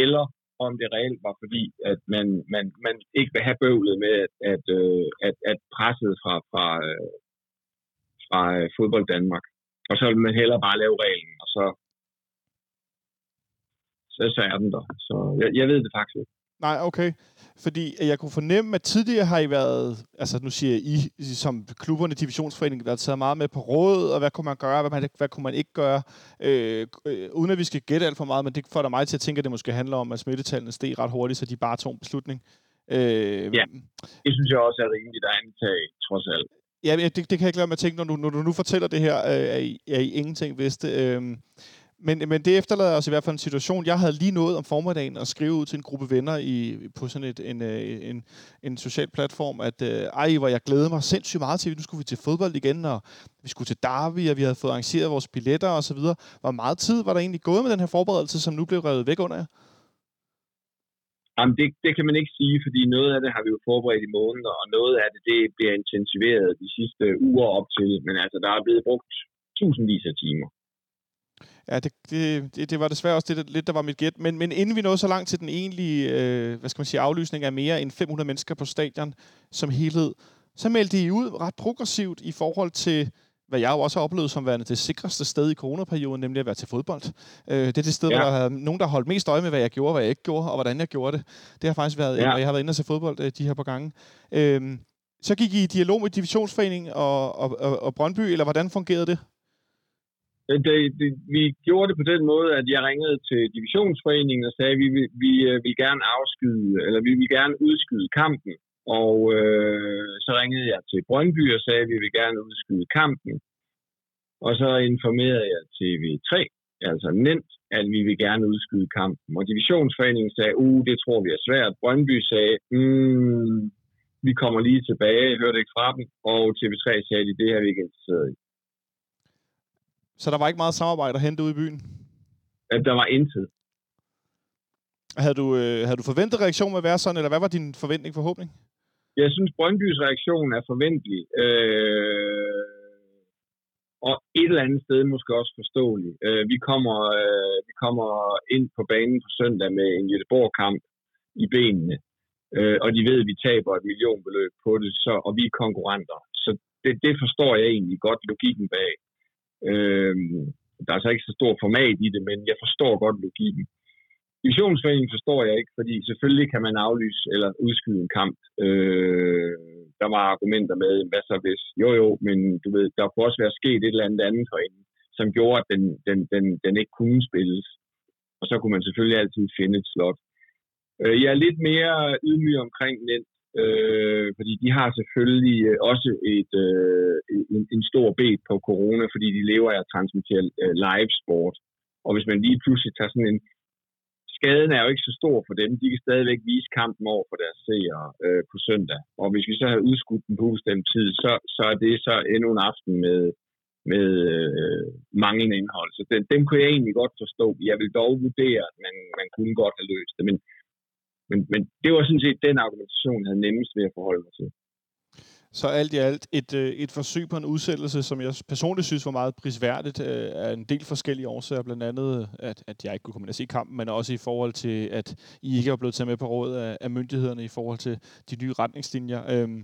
eller om det reelt var fordi, at man, man, man ikke vil have bøvlet med, at, at, øh, at, at presset fra, fra, øh, fra øh, fodbold Danmark. Og så vil man hellere bare lave reglen, og så, så, så er den der. Så jeg, jeg ved det faktisk ikke. Nej, okay. Fordi jeg kunne fornemme, at tidligere har I været, altså nu siger jeg I, som klubberne, divisionsforeningen, været taget meget med på råd, og hvad kunne man gøre, hvad, man, hvad kunne man ikke gøre, øh, øh, uden at vi skal gætte alt for meget, men det får da mig til at tænke, at det måske handler om, at smittetallene steg ret hurtigt, så de bare tog en beslutning. Øh, ja, det synes jeg også er rimeligt at antage, trods alt. Ja, det, det kan jeg ikke lade mig at tænke, når du, når du nu fortæller det her, øh, at, I, at I ingenting vidste. Øh, men, men det efterlader os i hvert fald en situation. Jeg havde lige nået om formiddagen at skrive ud til en gruppe venner i, på sådan et, en, øh, en, en social platform, at øh, ej, hvor jeg glæder mig sindssygt meget til, at nu skulle vi til fodbold igen, og vi skulle til Derby, og vi havde fået arrangeret vores billetter og så videre. Hvor meget tid var der egentlig gået med den her forberedelse, som nu blev revet væk under jer? Jamen, det, det kan man ikke sige, fordi noget af det har vi jo forberedt i måneder, og noget af det, det bliver intensiveret de sidste uger op til. Men altså, der er blevet brugt tusindvis af timer. Ja, det, det, det var desværre også det, lidt, der var mit gæt. Men, men inden vi nåede så langt til den egentlige øh, hvad skal man sige, aflysning af mere end 500 mennesker på stadion som helhed, så meldte I ud ret progressivt i forhold til, hvad jeg jo også har oplevet som værende det sikreste sted i coronaperioden, nemlig at være til fodbold. Øh, det er det sted, ja. hvor der er nogen, der har holdt mest øje med, hvad jeg gjorde, hvad jeg ikke gjorde, og hvordan jeg gjorde det. Det har faktisk været, ja. jeg har været inde og se fodbold øh, de her på gange. Øh, så gik I i dialog med Divisionsforeningen og, og, og, og Brøndby, eller hvordan fungerede det? Øh, det, det, vi gjorde det på den måde, at jeg ringede til divisionsforeningen og sagde, at vi, vi, vi vil gerne afskyde, eller vi vil gerne udskyde kampen. Og øh, så ringede jeg til Brøndby og sagde, at vi vil gerne udskyde kampen. Og så informerede jeg TV3, altså nemt, at vi vil gerne udskyde kampen. Og divisionsforeningen sagde, uh, det tror vi er svært. Brøndby sagde, mm, vi kommer lige tilbage, jeg hørte ikke fra dem. Og TV3 sagde, at det her vi ikke interesseret i. Så der var ikke meget samarbejde at hente ude i byen? Ja, der var intet. Havde du, øh, havde du forventet reaktion med at være sådan, eller hvad var din forventning, forhåbning? Jeg synes, Brøndbys reaktion er forventelig. Øh, og et eller andet sted måske også forståelig. Øh, vi, kommer, øh, vi kommer ind på banen på søndag med en Jødeborg-kamp i benene. Øh, og de ved, at vi taber et millionbeløb på det, så, og vi er konkurrenter. Så det, det forstår jeg egentlig godt logikken bag. Øh, der er så ikke så stor format i det, men jeg forstår godt logikken. Divisionsforeningen forstår jeg ikke, fordi selvfølgelig kan man aflyse eller udskyde en kamp. Øh, der var argumenter med, hvad så hvis? Jo jo, men du ved, der kunne også være sket et eller andet andet herinde, som gjorde, at den, den, den, den ikke kunne spilles. Og så kunne man selvfølgelig altid finde et slot. Øh, jeg er lidt mere ydmyg omkring den, Øh, fordi de har selvfølgelig øh, også et, øh, en, en stor bed på corona, fordi de lever af at transmittere øh, live sport. Og hvis man lige pludselig tager sådan en... Skaden er jo ikke så stor for dem. De kan stadigvæk vise kampen over for deres seere øh, på søndag. Og hvis vi så har udskudt den på ubestemt tid, så, så er det så endnu en aften med, med øh, manglende indhold. Så den, dem kunne jeg egentlig godt forstå. Jeg vil dog vurdere, at man, man kunne godt have løst det. Men men, men det var sådan set den argumentation, jeg havde nemmest ved at forholde mig til. Så alt i alt et, øh, et forsøg på en udsættelse, som jeg personligt synes var meget prisværdigt, øh, af en del forskellige årsager, blandt andet, at, at jeg ikke kunne komme ind og se kampen, men også i forhold til, at I ikke er blevet taget med på råd af, af myndighederne i forhold til de nye retningslinjer. Øhm.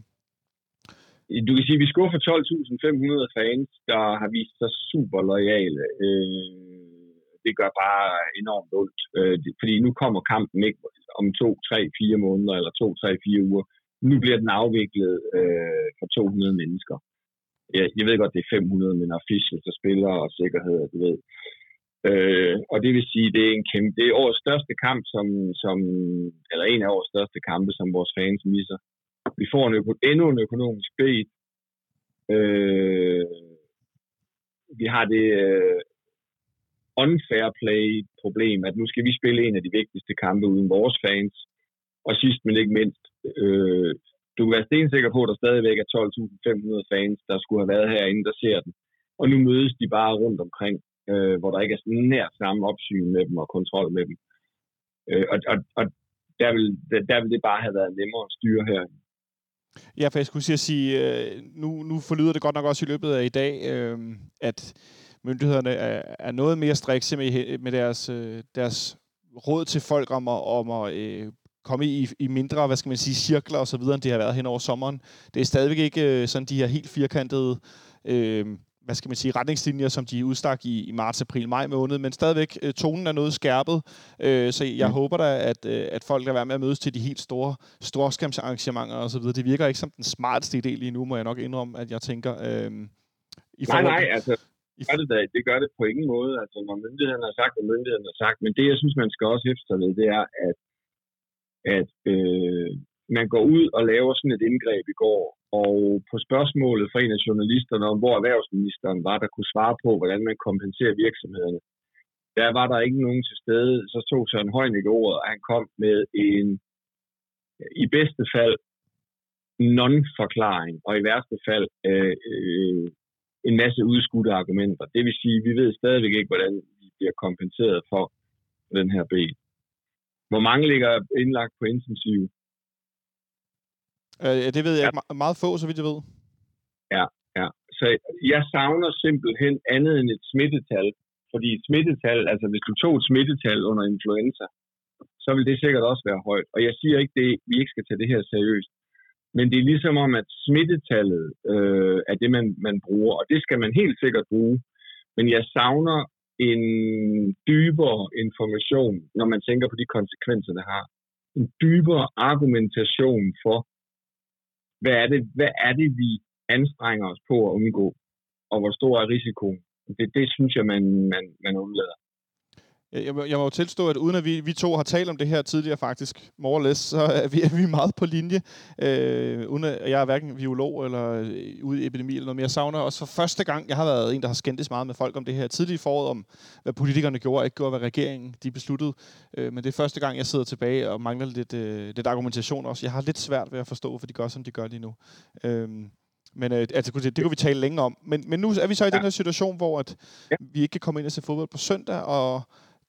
Du kan sige, at vi skuffer 12.500 fans, der har vist sig super lojale. Øh, det gør bare enormt ondt, øh, fordi nu kommer kampen ikke om to, tre, fire måneder, eller to, tre, fire uger. Nu bliver den afviklet øh, for 200 mennesker. Jeg, jeg ved godt, det er 500, men officials og spillere og sikkerhed, du ved. Øh, og det vil sige, det er en kæmpe, det er årets største kamp, som, som, eller en af årets største kampe, som vores fans misser. Vi får en øko, endnu en økonomisk bed. Øh, vi har det øh, unfair play problem, at nu skal vi spille en af de vigtigste kampe uden vores fans. Og sidst men ikke mindst, øh, du kan være stensikker på, at der stadigvæk er 12.500 fans, der skulle have været herinde, der ser den. Og nu mødes de bare rundt omkring, øh, hvor der ikke er sådan nær samme opsyn med dem og kontrol med dem. Øh, og og, og der, vil, der, der vil det bare have været nemmere at styre her. Ja, for jeg skulle sige, at nu, nu forlyder det godt nok også i løbet af i dag, øh, at myndighederne er, er noget mere strikse med, med deres, øh, deres råd til folk om at, om at øh, komme i, i mindre, hvad skal man sige, cirkler og så videre, end det har været hen over sommeren. Det er stadigvæk ikke øh, sådan de her helt firkantede øh, hvad skal man sige, retningslinjer, som de udstak i, i marts, april, maj måned, men stadigvæk øh, tonen er noget skærpet, øh, så jeg mm. håber da, at, øh, at folk er være med at mødes til de helt store storskærmsarrangementer og så videre. Det virker ikke som den smarteste idé lige nu, må jeg nok indrømme, at jeg tænker. Øh, i nej, nej, altså, gør det, da, det gør det på ingen måde. Altså, når myndighederne har sagt, og myndighederne har sagt, men det, jeg synes, man skal også efter ved, det er, at, at øh, man går ud og laver sådan et indgreb i går, og på spørgsmålet fra en af journalisterne om, hvor erhvervsministeren var, der kunne svare på, hvordan man kompenserer virksomhederne, der var der ikke nogen til stede. Så tog Søren Højnik ordet, og han kom med en, i bedste fald, non-forklaring, og i værste fald øh, øh, en masse udskudte argumenter. Det vil sige, at vi ved stadigvæk ikke, hvordan vi bliver kompenseret for den her bil. Hvor mange ligger indlagt på intensiv? Øh, det ved jeg ja. ikke. Meget få, så vidt jeg ved. Ja, ja. Så jeg savner simpelthen andet end et smittetal. Fordi et smittetal, altså hvis du tog et smittetal under influenza, så vil det sikkert også være højt. Og jeg siger ikke, at vi ikke skal tage det her seriøst. Men det er ligesom om, at smittetallet øh, er det, man, man bruger, og det skal man helt sikkert bruge. Men jeg savner en dybere information, når man tænker på de konsekvenser, det har. En dybere argumentation for, hvad er det, hvad er det vi anstrenger os på at undgå, og hvor stor er risikoen. Det, det synes jeg, man, man, man undlader. Jeg, jeg må jo tilstå, at uden at vi, vi to har talt om det her tidligere faktisk, more or less, så er vi, er vi meget på linje. Øh, uden at, jeg er hverken biolog eller øh, ude i epidemi eller noget, men jeg savner også for første gang, jeg har været en, der har skændtes meget med folk om det her tidligt i foråret, om hvad politikerne gjorde og ikke gjorde, hvad regeringen de besluttede. Øh, men det er første gang, jeg sidder tilbage og mangler lidt, øh, lidt argumentation også. Jeg har lidt svært ved at forstå, for de gør, som de gør lige nu. Øh, men øh, altså, det, det kunne vi tale længe om. Men, men nu er vi så i ja. den her situation, hvor at ja. vi ikke kan komme ind og se fodbold på søndag, og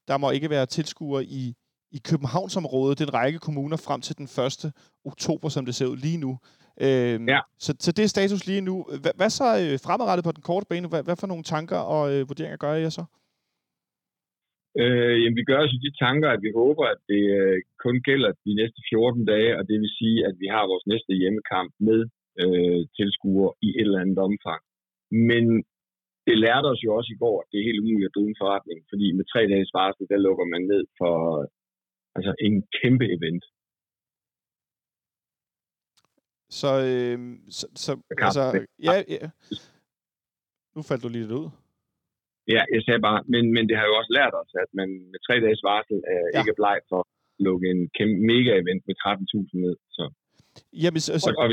der må ikke være tilskuere i, i Københavnsområdet, den række kommuner, frem til den 1. oktober, som det ser ud lige nu. Øhm, ja. så, så det er status lige nu. Hvad, hvad så øh, fremadrettet på den korte bane? Hvad, hvad for nogle tanker og øh, vurderinger gør jeg så? Øh, jamen, vi gør os de tanker, at vi håber, at det øh, kun gælder de næste 14 dage, og det vil sige, at vi har vores næste hjemmekamp med øh, tilskuere i et eller andet omfang. Men det lærte os jo også i går, at det er helt umuligt at drive en forretning, fordi med tre dages varsel, der lukker man ned for altså en kæmpe event. Så, øh, så, så altså, ja, ja. Nu faldt du lige lidt ud. Ja, jeg sagde bare, men, men det har jo også lært os, at man med tre dages varsel er ja. ikke er bleg for at lukke en kæmpe mega-event med 13.000 ned. Så. Jamen, så, så, og, og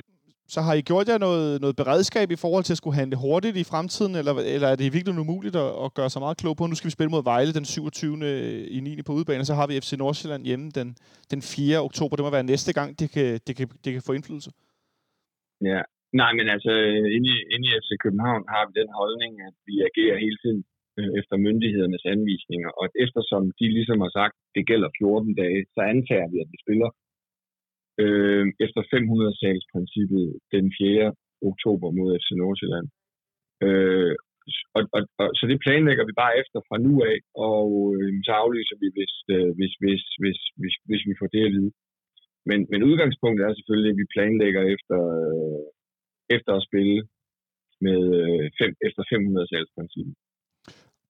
så har I gjort jer noget, noget beredskab i forhold til at skulle handle hurtigt i fremtiden, eller, eller er det virkelig umuligt at, at gøre sig meget klog på? Nu skal vi spille mod Vejle den 27. Øh, i 9. på udebane, så har vi FC Nordsjælland hjemme den, den 4. oktober. Det må være næste gang, det kan, det kan, det kan få indflydelse. Ja, nej, men altså øh, inde i, inde i FC København har vi den holdning, at vi agerer hele tiden øh, efter myndighedernes anvisninger, og eftersom de ligesom har sagt, det gælder 14 dage, så antager vi, at vi spiller øh, efter 500-salgsprincippet den 4. oktober mod FC Nordsjælland. Øh, og, og, og, så det planlægger vi bare efter fra nu af, og øh, så aflyser vi, hvis, øh, hvis, hvis, hvis, hvis, hvis vi får det at vide. Men, men udgangspunktet er selvfølgelig, at vi planlægger efter, øh, efter at spille med øh, fem, efter 500 salgsprincippet.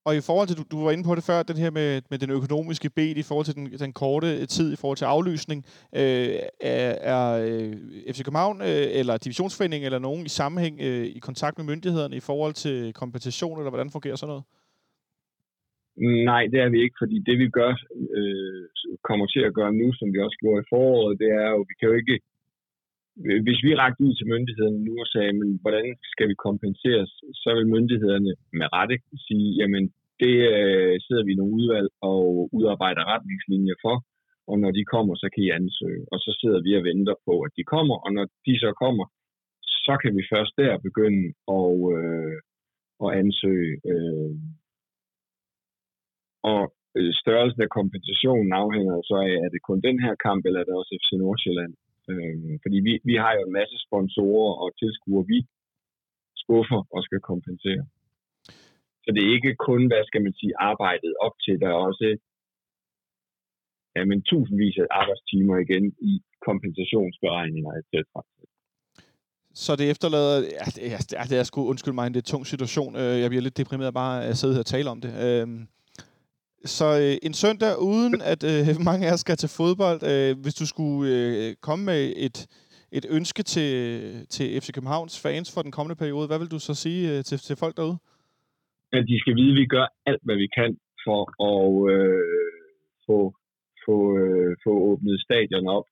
Og i forhold til, du, du var inde på det før, den her med, med den økonomiske bed i forhold til den, den korte tid i forhold til aflysning, øh, er, er øh, FC København øh, eller divisionsforeningen eller nogen i sammenhæng øh, i kontakt med myndighederne i forhold til kompensation, eller hvordan fungerer sådan noget? Nej, det er vi ikke, fordi det vi gør, øh, kommer til at gøre nu, som vi også gjorde i foråret, det er jo, vi kan jo ikke Øh, hvis vi rakte ud til myndighederne nu og sagde, men hvordan skal vi kompenseres, så vil myndighederne med rette sige, jamen det øh, sidder vi i nogle udvalg og udarbejder retningslinjer for, og når de kommer, så kan I ansøge. Og så sidder vi og venter på, at de kommer, og når de så kommer, så kan vi først der begynde at, øh, at ansøge. Øh, og øh, størrelsen af kompensationen afhænger så af, er det kun den her kamp, eller er det også FC Nordsjælland? Øh, fordi vi, vi har jo en masse sponsorer og tilskuere, vi skuffer og skal kompensere. Så det er ikke kun, hvad skal man sige, arbejdet op til. Der er også ja, men tusindvis af arbejdstimer igen i kompensationsberegninger, etc. Så det efterlader... Ja, det, er, det er sgu, undskyld mig, en lidt tung situation. Øh, jeg bliver lidt deprimeret bare at sidde her og tale om det. Øhm, så øh, en søndag, uden at øh, mange af jer skal til fodbold, øh, hvis du skulle øh, komme med et, et ønske til, til FC Københavns fans for den kommende periode, hvad vil du så sige øh, til, til folk derude? At de skal vide, at vi gør alt, hvad vi kan for at øh, få, få, øh, få åbnet stadion op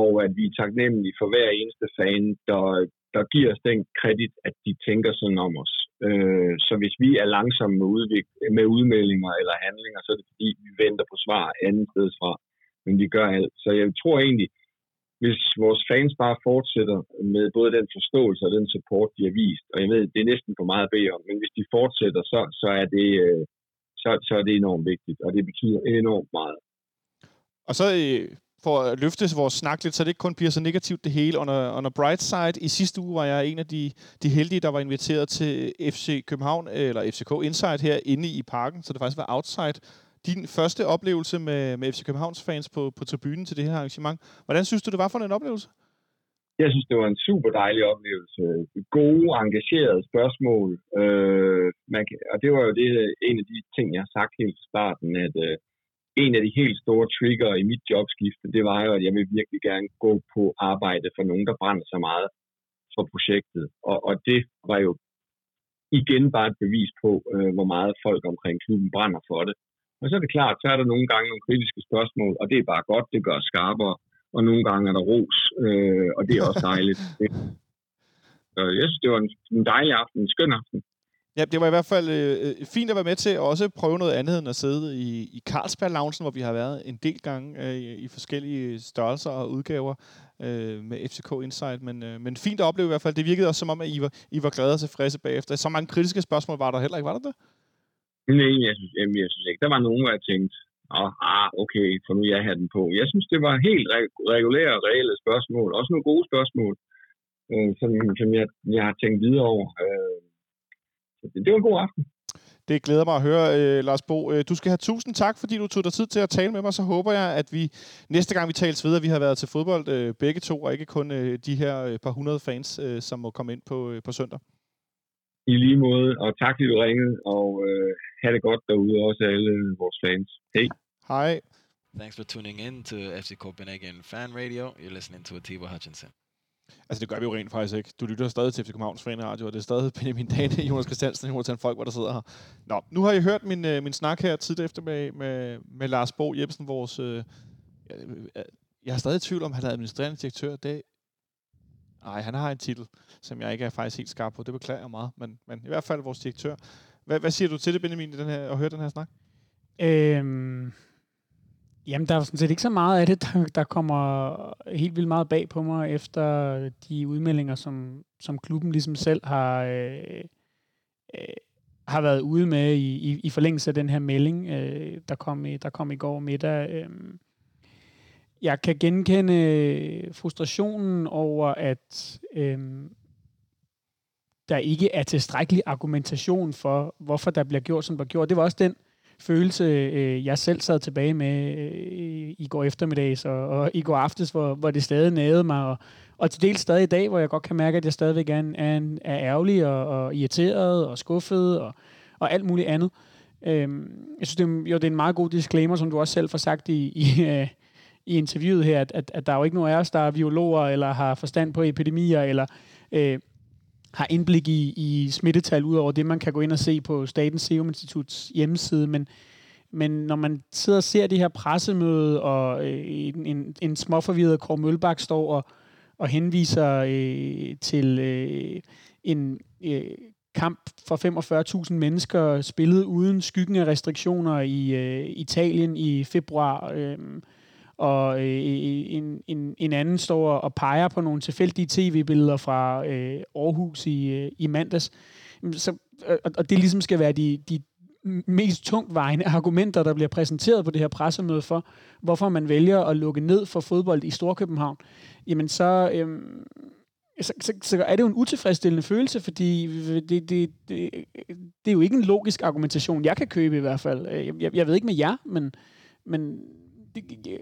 og at vi er taknemmelige for hver eneste fan, der, der giver os den kredit, at de tænker sådan om os. Øh, så hvis vi er langsomme med, udvik- med udmeldinger eller handlinger, så er det fordi, vi venter på svar andet sted fra. Men vi gør alt. Så jeg tror egentlig, hvis vores fans bare fortsætter med både den forståelse og den support, de har vist, og jeg ved, det er næsten for meget at bede om, men hvis de fortsætter, så, så, er, det, øh, så, så er det enormt vigtigt, og det betyder enormt meget. Og så øh, for at løfte vores snak lidt, så det ikke kun bliver så negativt det hele. Under, under bright side, i sidste uge var jeg en af de, de heldige, der var inviteret til FC København, øh, eller FCK Inside her inde i parken, så det faktisk var outside. Din første oplevelse med, med FC Københavns fans på, på tribunen til det her arrangement. Hvordan synes du, det var for en oplevelse? Jeg synes, det var en super dejlig oplevelse. Gode, engagerede spørgsmål. Øh, man kan, og det var jo det, en af de ting, jeg har sagt helt fra starten, at øh, en af de helt store trigger i mit jobskifte, det var jo, at jeg vil virkelig gerne gå på arbejde for nogen, der brænder så meget for projektet. Og, og det var jo igen bare et bevis på, øh, hvor meget folk omkring klubben brænder for det. Og så er det klart, så er der nogle gange nogle kritiske spørgsmål, og det er bare godt, det gør skarpere. Og nogle gange er der ros, øh, og det er også dejligt. Så jeg synes, det var en, en dejlig aften, en skøn aften. Ja, det var i hvert fald øh, øh, fint at være med til at også prøve noget andet end at sidde i, i Carlsberg Loungen, hvor vi har været en del gange øh, i forskellige størrelser og udgaver øh, med FCK Insight. Men, øh, men fint at opleve i hvert fald. Det virkede også som om, at I var, I var glade og tilfredse bagefter. Så mange kritiske spørgsmål var der heller ikke, var der det? Nej, jeg synes, jamen, jeg synes ikke. Der var nogen, hvor jeg tænkte, oh, ah, okay, for nu jeg havde den på. Jeg synes, det var helt regulære og reelle spørgsmål. Også nogle gode spørgsmål, øh, som, som jeg, jeg har tænkt videre over. Øh, det var en god aften. Det glæder mig at høre, øh, Lars Bo. Øh, du skal have tusind tak, fordi du tog dig tid til at tale med mig. Så håber jeg, at vi næste gang vi tales videre, vi har været til fodbold øh, begge to, og ikke kun øh, de her øh, par hundrede fans, øh, som må komme ind på, øh, på søndag. I lige måde, og tak fordi du ringede, og øh, have det godt derude også alle vores fans. Hej. Hej. Thanks for tuning in to FC Copenhagen Fan Radio. You're listening to Atiba Hutchinson. Altså, det gør vi jo rent faktisk ikke. Du lytter stadig til FC Københavns Radio, og det er stadig Benjamin Dane, Jonas Christiansen, Jonathan Folk, der sidder her. Nå, nu har I hørt min, øh, min snak her tidligere efter med, med, med Lars Bo Jebsen, vores... Øh, øh, jeg er stadig i tvivl om, han er administrerende direktør. Det, nej, han har en titel, som jeg ikke er faktisk helt skarp på. Det beklager jeg meget, men, men i hvert fald vores direktør. Hvad, hvad siger du til det, Benjamin, i den her, at høre den her snak? Øhm, Jamen, der er sådan set ikke så meget af det, der, der kommer helt vildt meget bag på mig, efter de udmeldinger, som, som klubben ligesom selv har, øh, øh, har været ude med i, i, i forlængelse af den her melding, øh, der, kom i, der kom i går middag. Øh. Jeg kan genkende frustrationen over, at øh, der ikke er tilstrækkelig argumentation for, hvorfor der bliver gjort, som der gjort. Det var også den følelse, øh, jeg selv sad tilbage med øh, i går eftermiddags og, og i går aftes, hvor, hvor det stadig nagede mig, og, og til dels stadig i dag, hvor jeg godt kan mærke, at jeg stadigvæk er, en, er, en, er ærgerlig og, og irriteret og skuffet og, og alt muligt andet. Øhm, jeg synes, det er, jo, det er en meget god disclaimer, som du også selv får sagt i, i, øh, i interviewet her, at, at, at der er jo ikke nogen af os, der er biologer eller har forstand på epidemier, eller øh, har indblik i, i smittetal, ud over det, man kan gå ind og se på Statens Serum Instituts hjemmeside, men, men når man sidder og ser det her pressemøde, og øh, en, en, en småforvirret Kåre Mølbak står og, og henviser øh, til øh, en øh, kamp for 45.000 mennesker, spillet uden skyggen af restriktioner i øh, Italien i februar, øh, og øh, en, en, en anden står og peger på nogle tilfældige tv-billeder fra øh, Aarhus i, øh, i mandags. Så, øh, og, og det ligesom skal være de, de mest tungtvejende argumenter, der bliver præsenteret på det her pressemøde for, hvorfor man vælger at lukke ned for fodbold i Storkøbenhavn, jamen så, øhm, så, så, så er det jo en utilfredsstillende følelse, fordi det, det, det, det er jo ikke en logisk argumentation, jeg kan købe i hvert fald. Øh, jeg, jeg ved ikke med jer, men, men det,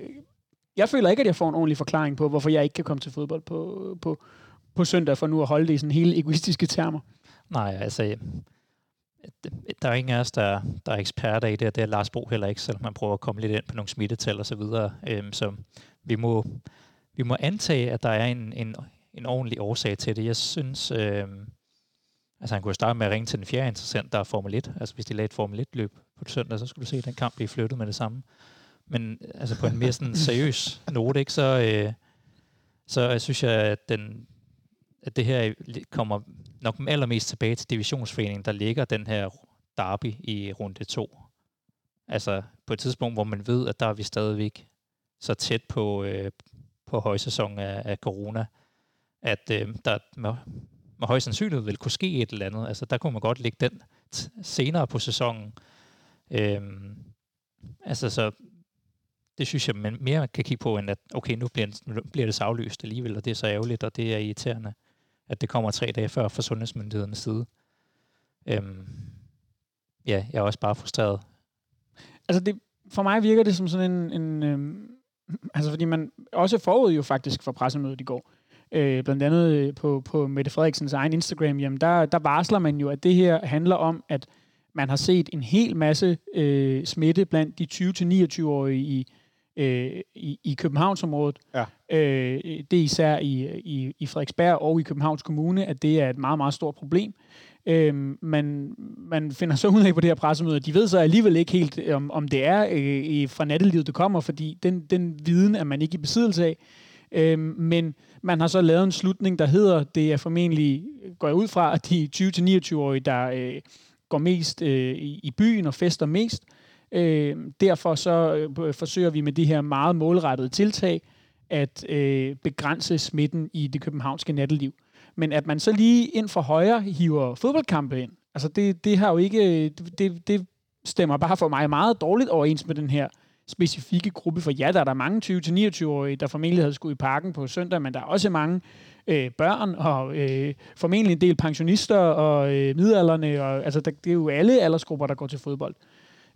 jeg føler ikke, at jeg får en ordentlig forklaring på, hvorfor jeg ikke kan komme til fodbold på, på, på søndag, for nu at holde det i sådan hele egoistiske termer. Nej, altså, der er ingen af os, der, der er eksperter i det, det er Lars Bo heller ikke, selvom man prøver at komme lidt ind på nogle smittetal og så videre. Øhm, så vi må, vi må antage, at der er en, en, en ordentlig årsag til det. Jeg synes, øhm, altså han kunne starte med at ringe til den fjerde interessant, der er Formel 1. Altså hvis de lagde et Formel 1-løb på søndag, så skulle du se den kamp blive flyttet med det samme. Men altså på en mere sådan seriøs note, ikke, så, øh, så jeg synes jeg, at, den, at det her kommer nok allermest tilbage til divisionsforeningen, der ligger den her derby i runde 2. Altså på et tidspunkt, hvor man ved, at der er vi stadigvæk så tæt på, øh, på højsæson af, af corona, at øh, der med, med høj sandsynlighed vil kunne ske et eller andet. Altså der kunne man godt lægge den senere på sæsonen. Øh, altså så det synes jeg, man mere kan kigge på, end at okay, nu bliver, nu bliver det så alligevel, og det er så ærgerligt, og det er irriterende, at det kommer tre dage før fra sundhedsmyndighedernes side. Øhm, ja, jeg er også bare frustreret. Altså det, for mig virker det som sådan en, en øhm, altså fordi man også forud jo faktisk for pressemødet i går, øh, blandt andet øh, på, på Mette Frederiksens egen Instagram, jamen der, der varsler man jo, at det her handler om, at man har set en hel masse øh, smitte blandt de 20-29-årige i øh, i, i Københavnsområdet. Ja. Øh, det er især i, i, i Frederiksberg og i Københavns Kommune, at det er et meget, meget stort problem. Øh, man, man finder så ud af på det her pressemøde, de ved så alligevel ikke helt, om, om det er øh, fra nattelivet, det kommer, fordi den, den viden er man ikke i besiddelse af. Øh, men man har så lavet en slutning, der hedder, det er formentlig, går jeg ud fra, at de 20-29-årige, der øh, går mest øh, i, i byen og fester mest, Øh, Øh, derfor så øh, forsøger vi med de her meget målrettede tiltag at øh, begrænse smitten i det københavnske natteliv. Men at man så lige ind for højre hiver fodboldkampe ind, altså det, det har jo ikke, det, det stemmer bare for mig meget dårligt overens med den her specifikke gruppe. For ja, der er der mange 20-29-årige, der formentlig havde skulle i parken på søndag, men der er også mange øh, børn og øh, formentlig en del pensionister og øh, midalderne. Og, altså, der, det er jo alle aldersgrupper, der går til fodbold.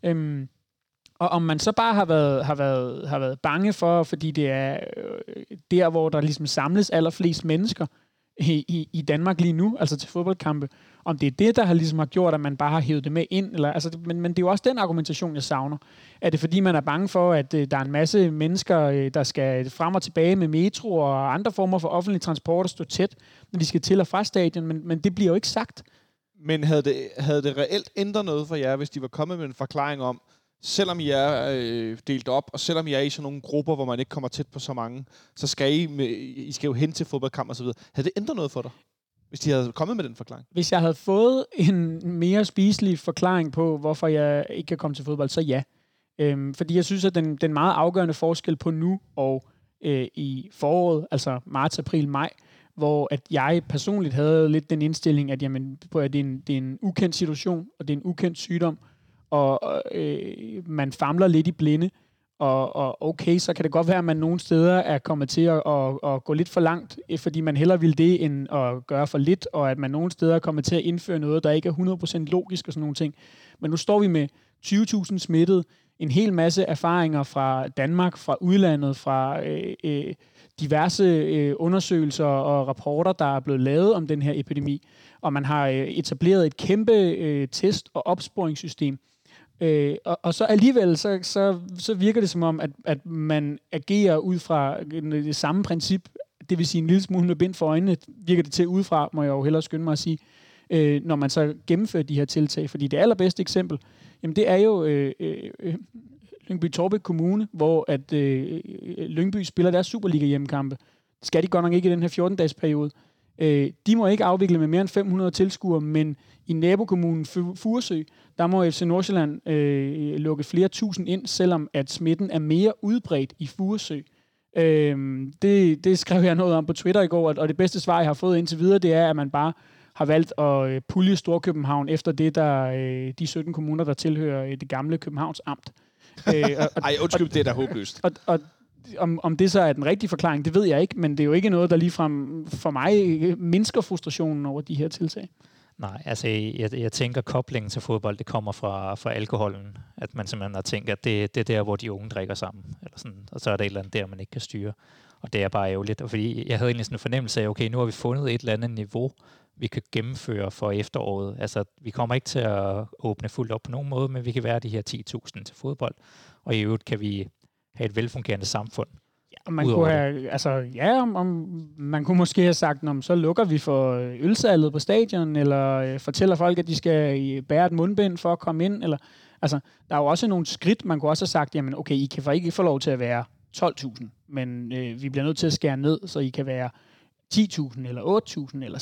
Øhm, og om man så bare har været, har været, har været bange for, fordi det er øh, der, hvor der ligesom samles allerflest mennesker i, i, i Danmark lige nu, altså til fodboldkampe, om det er det, der har ligesom har gjort, at man bare har hævet det med ind, eller, altså, men, men det er jo også den argumentation, jeg savner. Er det fordi, man er bange for, at øh, der er en masse mennesker, øh, der skal frem og tilbage med metro og andre former for offentlig transport og stå tæt, når de skal til og fra stadion, men, men det bliver jo ikke sagt. Men havde det, havde det reelt ændret noget for jer, hvis de var kommet med en forklaring om, selvom I er øh, delt op, og selvom I er i sådan nogle grupper, hvor man ikke kommer tæt på så mange, så skal I, med, I skal jo hen til fodboldkamp og så videre. Havde det ændret noget for dig? Hvis de havde kommet med den forklaring? Hvis jeg havde fået en mere spiselig forklaring på, hvorfor jeg ikke kan komme til fodbold, så ja. Øhm, fordi jeg synes, at den, den meget afgørende forskel på nu og øh, i foråret, altså marts, april, maj, hvor at jeg personligt havde lidt den indstilling, at, jamen, på, at det, er en, det er en ukendt situation, og det er en ukendt sygdom, og øh, man famler lidt i blinde, og, og okay, så kan det godt være, at man nogle steder er kommet til at, at, at gå lidt for langt, øh, fordi man hellere vil det, end at gøre for lidt, og at man nogle steder er kommet til at indføre noget, der ikke er 100% logisk og sådan nogle ting. Men nu står vi med 20.000 smittede, en hel masse erfaringer fra Danmark, fra udlandet, fra øh, øh, diverse øh, undersøgelser og rapporter, der er blevet lavet om den her epidemi, og man har øh, etableret et kæmpe øh, test- og opsporingssystem. Øh, og, og så alligevel, så, så, så virker det som om, at, at man agerer ud fra øh, det samme princip, det vil sige en lille smule med bind for øjnene, virker det til udefra, må jeg jo hellere skynde mig at sige, øh, når man så gennemfører de her tiltag. Fordi det allerbedste eksempel, jamen det er jo øh, øh, øh Lyngby Torbæk Kommune, hvor at øh, øh, Lyngby spiller deres Superliga hjemmekampe. Det skal de godt nok ikke i den her 14-dages periode. Øh, de må ikke afvikle med mere end 500 tilskuere, men i nabokommunen Furesø, der må FC Nordsjælland øh, lukke flere tusind ind, selvom at smitten er mere udbredt i Furesø. Øh, det, det skrev jeg noget om på Twitter i går, og det bedste svar, jeg har fået indtil videre, det er, at man bare har valgt at øh, pulje Storkøbenhavn efter det, der øh, de 17 kommuner, der tilhører øh, det gamle Københavns Amt. øh, og, Ej, undskyld, det er da håbløst. Og, og om, om det så er den rigtige forklaring, det ved jeg ikke, men det er jo ikke noget, der ligefrem for mig mindsker frustrationen over de her tiltag. Nej, altså jeg, jeg tænker, koblingen til fodbold, det kommer fra, fra alkoholen. At man simpelthen har tænkt, at det, det er der, hvor de unge drikker sammen. Eller sådan, og så er der et eller andet der, man ikke kan styre. Og det er bare ærgerligt. Og fordi jeg havde egentlig sådan en fornemmelse af, okay, nu har vi fundet et eller andet niveau, vi kan gennemføre for efteråret. Altså, vi kommer ikke til at åbne fuldt op på nogen måde, men vi kan være de her 10.000 til fodbold. Og i øvrigt kan vi have et velfungerende samfund. Ja, man kunne have, altså, ja, om, om, man kunne måske have sagt, om så lukker vi for ølsalget på stadion, eller øh, fortæller folk, at de skal bære et mundbind for at komme ind, eller, altså, der er jo også nogle skridt, man kunne også have sagt, jamen, okay, I kan ikke få lov til at være 12.000, men øh, vi bliver nødt til at skære ned, så I kan være 10.000 eller 8.000 eller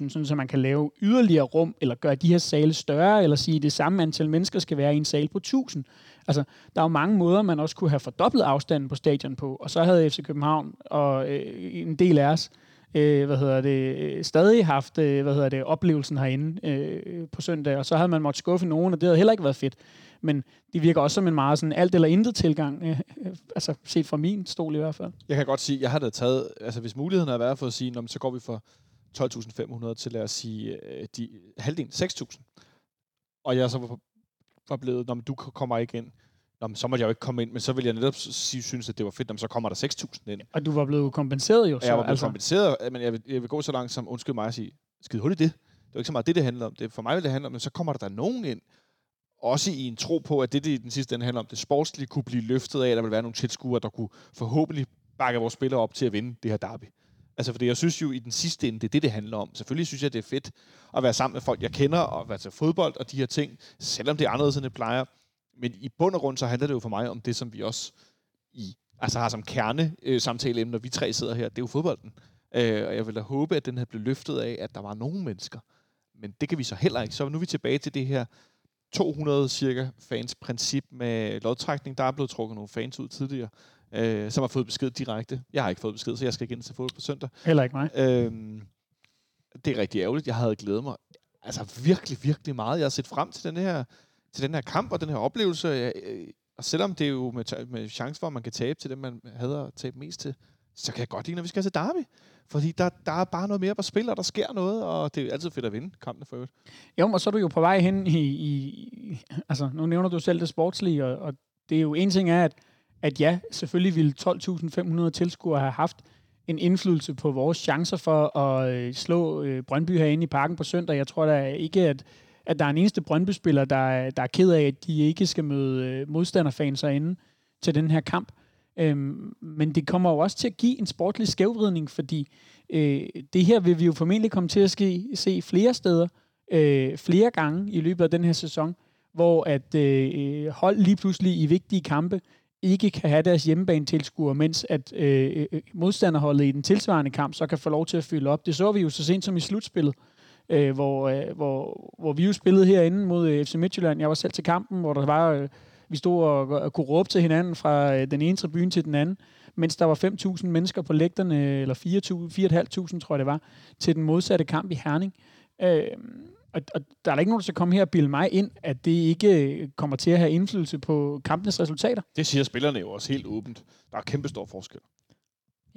6.000, sådan så man kan lave yderligere rum, eller gøre de her sale større, eller sige, at det samme antal mennesker skal være i en sal på 1.000. Altså, der er jo mange måder, man også kunne have fordoblet afstanden på stadion på, og så havde FC København og øh, en del af os, øh, Øh, hvad hedder det, øh, stadig haft øh, hvad hedder det, oplevelsen herinde øh, på søndag, og så havde man måttet skuffe nogen, og det havde heller ikke været fedt. Men det virker også som en meget sådan alt eller intet tilgang, øh, øh, altså set fra min stol i hvert fald. Jeg kan godt sige, jeg har da taget, altså hvis muligheden har været for at sige, når, så går vi for 12.500 til lad os sige, øh, de, halvdelen, 6.000. Og jeg så var, var blevet, når du kommer ikke ind, Nå, så måtte jeg jo ikke komme ind, men så ville jeg netop sige, synes, at det var fedt, når så kommer der 6.000 ind. Og du var blevet kompenseret jo så. Jeg var blevet altså. kompenseret, men jeg vil, jeg vil gå så langt som, undskyld mig at sige, skide hurtigt det. Det var ikke så meget det, det handler om. Det, for mig vil det handle om, men så kommer der, der nogen ind, også i en tro på, at det, det i den sidste ende handler om, det sportslige kunne blive løftet af, at der vil være nogle tilskuere, der kunne forhåbentlig bakke vores spillere op til at vinde det her derby. Altså, fordi jeg synes jo i den sidste ende, det er det, det handler om. Selvfølgelig synes jeg, det er fedt at være sammen med folk, jeg kender, og være til fodbold og de her ting, selvom det er anderledes, end det plejer. Men i bund og grund, så handler det jo for mig om det, som vi også i, altså har som kerne øh, samtale når vi tre sidder her. Det er jo fodbolden. Øh, og jeg vil da håbe, at den havde blevet løftet af, at der var nogle mennesker. Men det kan vi så heller ikke. Så nu er vi tilbage til det her 200 cirka fans princip med lodtrækning. Der er blevet trukket nogle fans ud tidligere, øh, som har fået besked direkte. Jeg har ikke fået besked, så jeg skal ind til fodbold på søndag. Heller ikke mig. Øh, det er rigtig ærgerligt. Jeg havde glædet mig altså virkelig, virkelig meget. Jeg har set frem til den her, til den her kamp og den her oplevelse. Øh, øh og selvom det er jo med, med chance for, at man kan tabe til dem, man havde at tabe mest til, så kan jeg godt lide, når vi skal til Derby. Fordi der, der er bare noget mere på spil, og der sker noget, og det er altid fedt at vinde kampene for øvrigt. Jo, og så er du jo på vej hen i, i altså nu nævner du selv det sportslige, og, og det er jo en ting er, at, at ja, selvfølgelig ville 12.500 tilskuere have haft en indflydelse på vores chancer for at øh, slå øh, Brøndby herinde i parken på søndag. Jeg tror da ikke, at, at der er en eneste Brøndby-spiller, der, der er ked af, at de ikke skal møde øh, modstanderfans herinde til den her kamp. Øhm, men det kommer jo også til at give en sportlig skævvridning, fordi øh, det her vil vi jo formentlig komme til at ske, se flere steder, øh, flere gange i løbet af den her sæson, hvor at øh, hold lige pludselig i vigtige kampe ikke kan have deres hjemmebane tilskuer, mens at øh, øh, modstanderholdet i den tilsvarende kamp så kan få lov til at fylde op. Det så vi jo så sent som i slutspillet, øh, hvor, øh, hvor, hvor vi jo spillede herinde mod øh, FC Midtjylland. Jeg var selv til kampen, hvor der var... Øh, vi stod og, og kunne råbe til hinanden fra øh, den ene tribune til den anden, mens der var 5.000 mennesker på lægterne, eller 4.500 tror jeg det var, til den modsatte kamp i Herning. Øh, og, og der er da ikke nogen, der skal komme her og bilde mig ind, at det ikke øh, kommer til at have indflydelse på kampenes resultater. Det siger spillerne jo også helt åbent. Der er kæmpe stor forskel.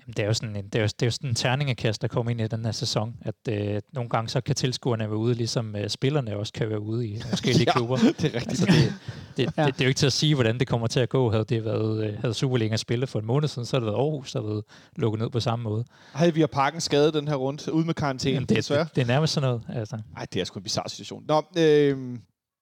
Jamen, det er jo sådan en, det er jo, det er jo sådan en terningekast, der kommer ind i den her sæson, at øh, nogle gange så kan tilskuerne være ude, ligesom øh, spillerne også kan være ude i forskellige ja, klubber. det er rigtigt. Altså, det, det, ja. det, det, er jo ikke til at sige, hvordan det kommer til at gå. Havde det været, øh, havde Superliga spillet for en måned siden, så havde det været Aarhus, der havde lukket ned på samme måde. Havde vi har parken skadet den her rundt, ude med karantæne, Jamen, det, det, det, er nærmest sådan noget. Altså. Ej, det er sgu en bizarre situation. Nå, øh,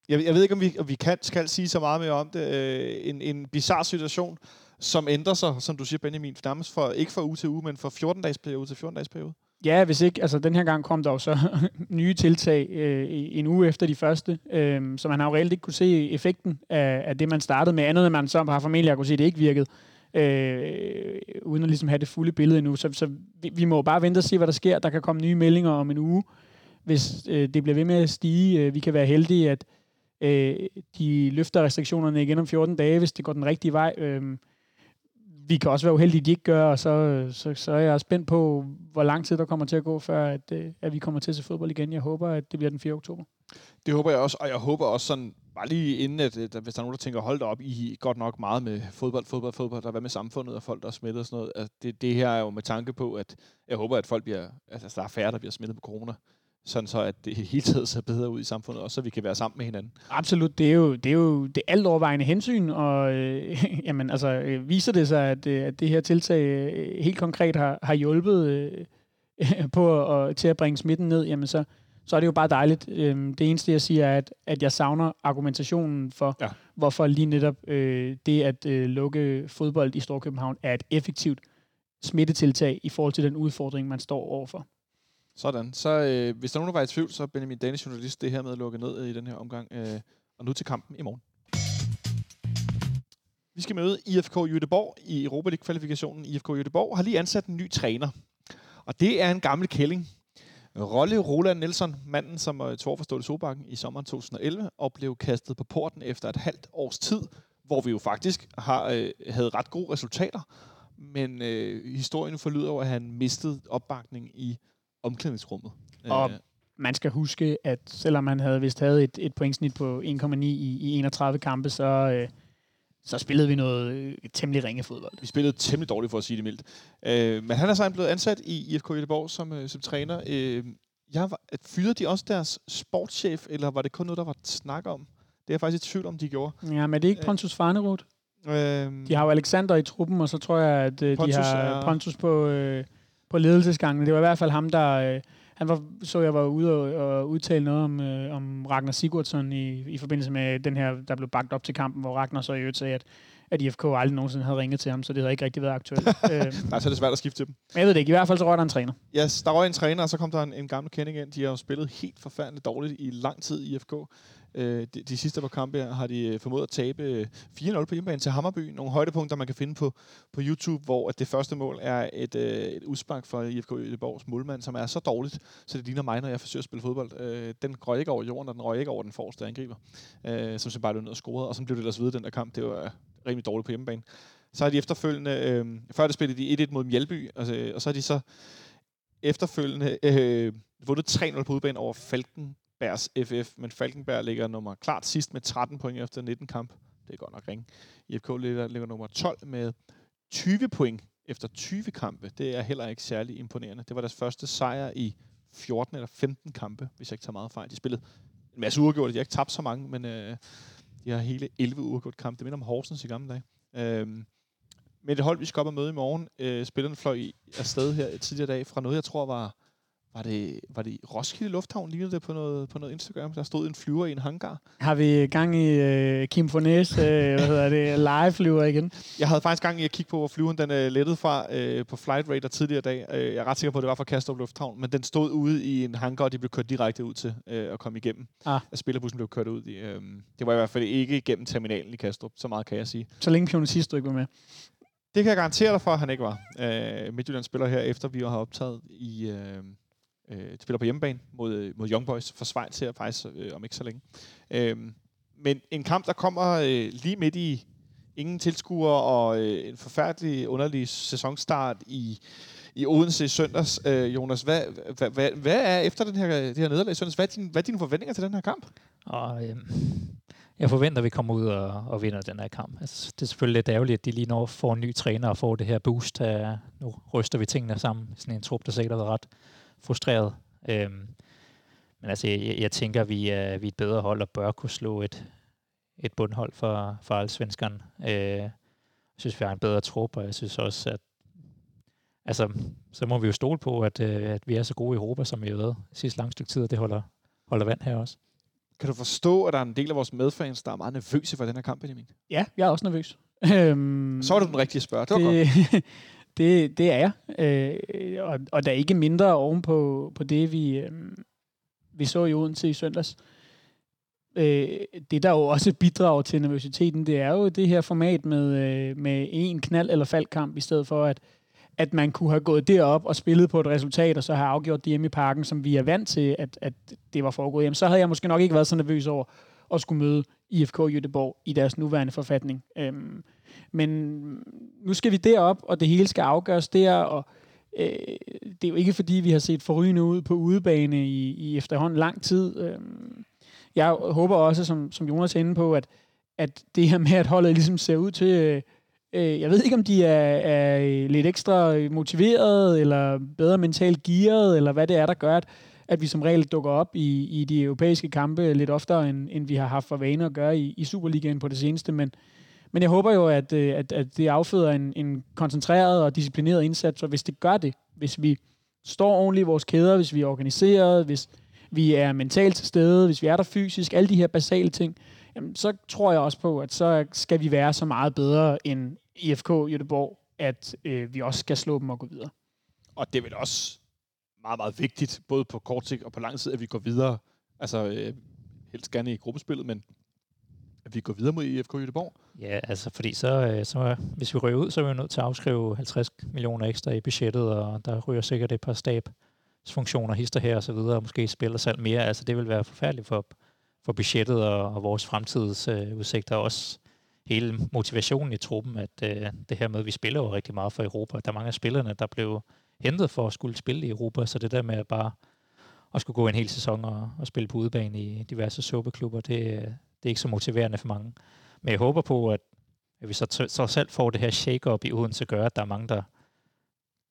jeg, jeg ved ikke, om vi, om vi kan, skal sige så meget mere om det. Øh, en, en bizarre situation som ændrer sig, som du siger, Benjamin, nærmest for, ikke fra uge til uge, men fra 14-dages periode til 14-dages periode? Ja, hvis ikke, altså den her gang kom der jo så nye tiltag øh, en uge efter de første, øh, så man har jo reelt ikke kunne se effekten af, af det, man startede med, andet end man så har familie kunne se, at det ikke virkede, øh, uden at ligesom have det fulde billede endnu. Så, så vi, vi må bare vente og se, hvad der sker. Der kan komme nye meldinger om en uge, hvis øh, det bliver ved med at stige. Øh, vi kan være heldige, at øh, de løfter restriktionerne igen om 14 dage, hvis det går den rigtige vej. Øh, vi kan også være uheldige, at de ikke gør, og så, så, så er jeg spændt på, hvor lang tid der kommer til at gå, før at, øh, at vi kommer til at se fodbold igen. Jeg håber, at det bliver den 4. oktober. Det håber jeg også, og jeg håber også sådan, bare lige inden, at, at hvis der er nogen, der tænker, hold da op, I godt nok meget med fodbold, fodbold, fodbold, der er hvad med samfundet og folk, der er smittet og sådan noget. Altså, det, det her er jo med tanke på, at jeg håber, at folk bliver, altså der er færre, der bliver smittet på corona sådan så at det hele tiden ser bedre ud i samfundet, og så vi kan være sammen med hinanden. Absolut, det er jo det, er jo det alt overvejende hensyn, og øh, jamen, altså, øh, viser det sig, at, øh, at det her tiltag øh, helt konkret har, har hjulpet øh, på at, til at bringe smitten ned, jamen så, så er det jo bare dejligt. Øh, det eneste, jeg siger, er, at, at jeg savner argumentationen for, ja. hvorfor lige netop øh, det at øh, lukke fodbold i Storkøbenhavn er et effektivt smittetiltag i forhold til den udfordring, man står overfor. Sådan. Så øh, hvis der er nogen, der var i tvivl, så er Benjamin Danish journalist det her med at lukke ned i den her omgang. Øh, og nu til kampen i morgen. Vi skal møde IFK Jødeborg i Europa League-kvalifikationen. IFK Jødeborg har lige ansat en ny træner. Og det er en gammel kælling. Rolle Roland Nielsen, manden, som øh, tog for Ståle Sobakken i sommeren 2011, og blev kastet på porten efter et halvt års tid, hvor vi jo faktisk har, øh, havde ret gode resultater. Men øh, historien forlyder jo, at han mistede opbakning i omklædningsrummet. Og øh. man skal huske, at selvom man havde vist havde et, et pointsnit på 1,9 i, i 31 kampe, så, øh, så spillede vi noget øh, temmelig ringe fodbold. Vi spillede temmelig dårligt, for at sige det mildt. Øh, men han er så blevet ansat i IFK Göteborg som, øh, som træner. Øh, jeg var, fyrede de også deres sportschef, eller var det kun noget, der var snak om? Det er jeg faktisk i tvivl om, de gjorde. Ja, men det er ikke Pontus Farnerud. Øh, de har jo Alexander i truppen, og så tror jeg, at øh, Pontus de har er... Pontus på... Øh, på ledelsesgangen. Det var i hvert fald ham, der... Øh, han var, så jeg var ude og, og udtale noget om, øh, om Ragnar Sigurdsson i, i forbindelse med den her, der blev bagt op til kampen, hvor Ragnar så i øvrigt sagde, at, at IFK aldrig nogensinde havde ringet til ham, så det havde ikke rigtig været aktuelt. øh, Nej, så er det svært at skifte til dem. Men jeg ved det ikke. I hvert fald så røg der en træner. Ja, yes, der røg en træner, og så kom der en, en gammel kending ind. De har jo spillet helt forfærdeligt dårligt i lang tid i IFK. Øh, de, de sidste par kampe har de øh, formået at tabe 4-0 øh, på hjemmebane til Hammerby. Nogle højdepunkter, man kan finde på, på YouTube, hvor at det første mål er et, øh, et udspark for IFK Göteborgs målmand, som er så dårligt, så det ligner mig, når jeg forsøger at spille fodbold. Øh, den røg ikke over jorden, og den røg ikke over den forreste angriber, øh, som så bare løb ned og scorede, og så blev det ellers videre den der kamp. Det var rimelig dårligt på hjemmebane. Så har de efterfølgende, øh, før det spillede de 1-1 mod Mjelby, altså, og så har de så efterfølgende øh, vundet 3-0 på udebane over Falkenbergs FF, men Falkenberg ligger nummer klart sidst med 13 point efter 19 kamp. Det er godt nok ringe. IFK ligger, ligger nummer 12 med 20 point efter 20 kampe. Det er heller ikke særlig imponerende. Det var deres første sejr i 14 eller 15 kampe, hvis jeg ikke tager meget fejl. De spillede en masse uafgjorte. De har ikke tabt så mange, men øh, de har hele 11 uafgjorte kamp. Det minder om Horsens i gamle dage. Øhm, men det hold, vi skal op og møde i morgen, øh, spillerne fløj afsted her tidligere dag fra noget, jeg tror var var det, var det Roskilde Lufthavn, lignede det på noget, på noget Instagram? Der stod en flyver i en hangar. Har vi gang i uh, Kim Fornes, uh, hvad hedder det, live-flyver igen? Jeg havde faktisk gang i at kigge på, hvor flyveren den uh, lettede fra uh, på Flight Radar tidligere dag. Uh, jeg er ret sikker på, at det var fra Kastrup Lufthavn, men den stod ude i en hangar, og de blev kørt direkte ud til uh, at komme igennem. Ah. At spillerbussen blev kørt ud i. Uh, det var i hvert fald ikke igennem terminalen i Kastrup, så meget kan jeg sige. Så længe Pionetist ikke var med? Det kan jeg garantere dig for, at han ikke var. Uh, Midtjylland spiller her, efter vi har optaget i... Uh, Øh, spiller på hjemmebane mod, øh, mod Young Boys fra Schweiz her faktisk øh, om ikke så længe. Øh, men en kamp, der kommer øh, lige midt i ingen tilskuere og øh, en forfærdelig underlig sæsonstart i, i Odense i søndags. Øh, Jonas, hvad, hvad, hvad, hvad er efter den her, det her nederlag i søndags, hvad er, din, hvad er dine forventninger til den her kamp? Og, øh, jeg forventer, at vi kommer ud og, og vinder den her kamp. Altså, det er selvfølgelig lidt ærgerligt, at de lige når får en ny træner og får det her boost. Af, nu ryster vi tingene sammen. Sådan en trup, der sikkert har været ret frustreret. Øhm, men altså, jeg, jeg tænker, at vi er, vi er et bedre hold og bør kunne slå et, et bundhold for, for alle svenskerne. Øh, jeg synes, vi har en bedre trup, og jeg synes også, at altså, så må vi jo stole på, at, øh, at vi er så gode i Europa, som vi har været sidste lang stykke tid, og det holder, holder vand her også. Kan du forstå, at der er en del af vores medfans, der er meget nervøse for den her kamp, Benjamin? Ja, jeg er også nervøs. Øhm, så var du den rigtige spørg. Det, det, godt. Det, det er jeg. Øh, og, og der er ikke mindre oven på, på det, vi, øh, vi så i Odense i søndags. Øh, det, der jo også bidrager til nervøsiteten, det er jo det her format med, øh, med en knald- eller faldkamp, i stedet for at, at man kunne have gået derop og spillet på et resultat, og så have afgjort det hjemme i parken, som vi er vant til, at, at det var foregået. hjemme. så havde jeg måske nok ikke været så nervøs over, at skulle møde IFK Göteborg i deres nuværende forfatning. Øh, men nu skal vi derop, og det hele skal afgøres der, og øh, det er jo ikke fordi, vi har set forrygende ud på udebane i, i efterhånden lang tid. Øh, jeg håber også, som, som Jonas er inde på, at, at det her med, at holdet ligesom ser ud til... Øh, øh jeg ved ikke, om de er, er lidt ekstra motiveret, eller bedre mentalt gearet, eller hvad det er, der gør, at, at vi som regel dukker op i, i de europæiske kampe lidt oftere, end, end vi har haft for vane at gøre i, i Superligaen på det seneste. Men, men jeg håber jo, at, øh, at, at det afføder en, en koncentreret og disciplineret indsats, og hvis det gør det, hvis vi står ordentligt i vores kæder, hvis vi er organiseret, hvis vi er mentalt til stede, hvis vi er der fysisk, alle de her basale ting, jamen, så tror jeg også på, at så skal vi være så meget bedre end IFK Göteborg, at øh, vi også skal slå dem og gå videre. Og det er vel også meget, meget vigtigt, både på kort sigt og på lang sigt, at vi går videre. Altså, øh, helst gerne i gruppespillet, men at vi går videre mod IFK Göteborg. Ja, altså fordi så, øh, så hvis vi ryger ud, så er vi nødt til at afskrive 50 millioner ekstra i budgettet, og der ryger sikkert et par stabsfunktioner, hister her og så videre, og måske spiller salg mere. Altså det vil være forfærdeligt for, for budgettet og, og vores fremtidsudsigter øh, også hele motivationen i truppen, at øh, det her med, at vi spiller jo rigtig meget for Europa. Der er mange af spillerne, der blev hentet for at skulle spille i Europa, så det der med at bare at skulle gå en hel sæson og, og spille på udebane i diverse suppeklubber, det, øh, det er ikke så motiverende for mange. Men jeg håber på, at, at vi så, så selv får det her shake-up i Odense, gør, at der er mange, der,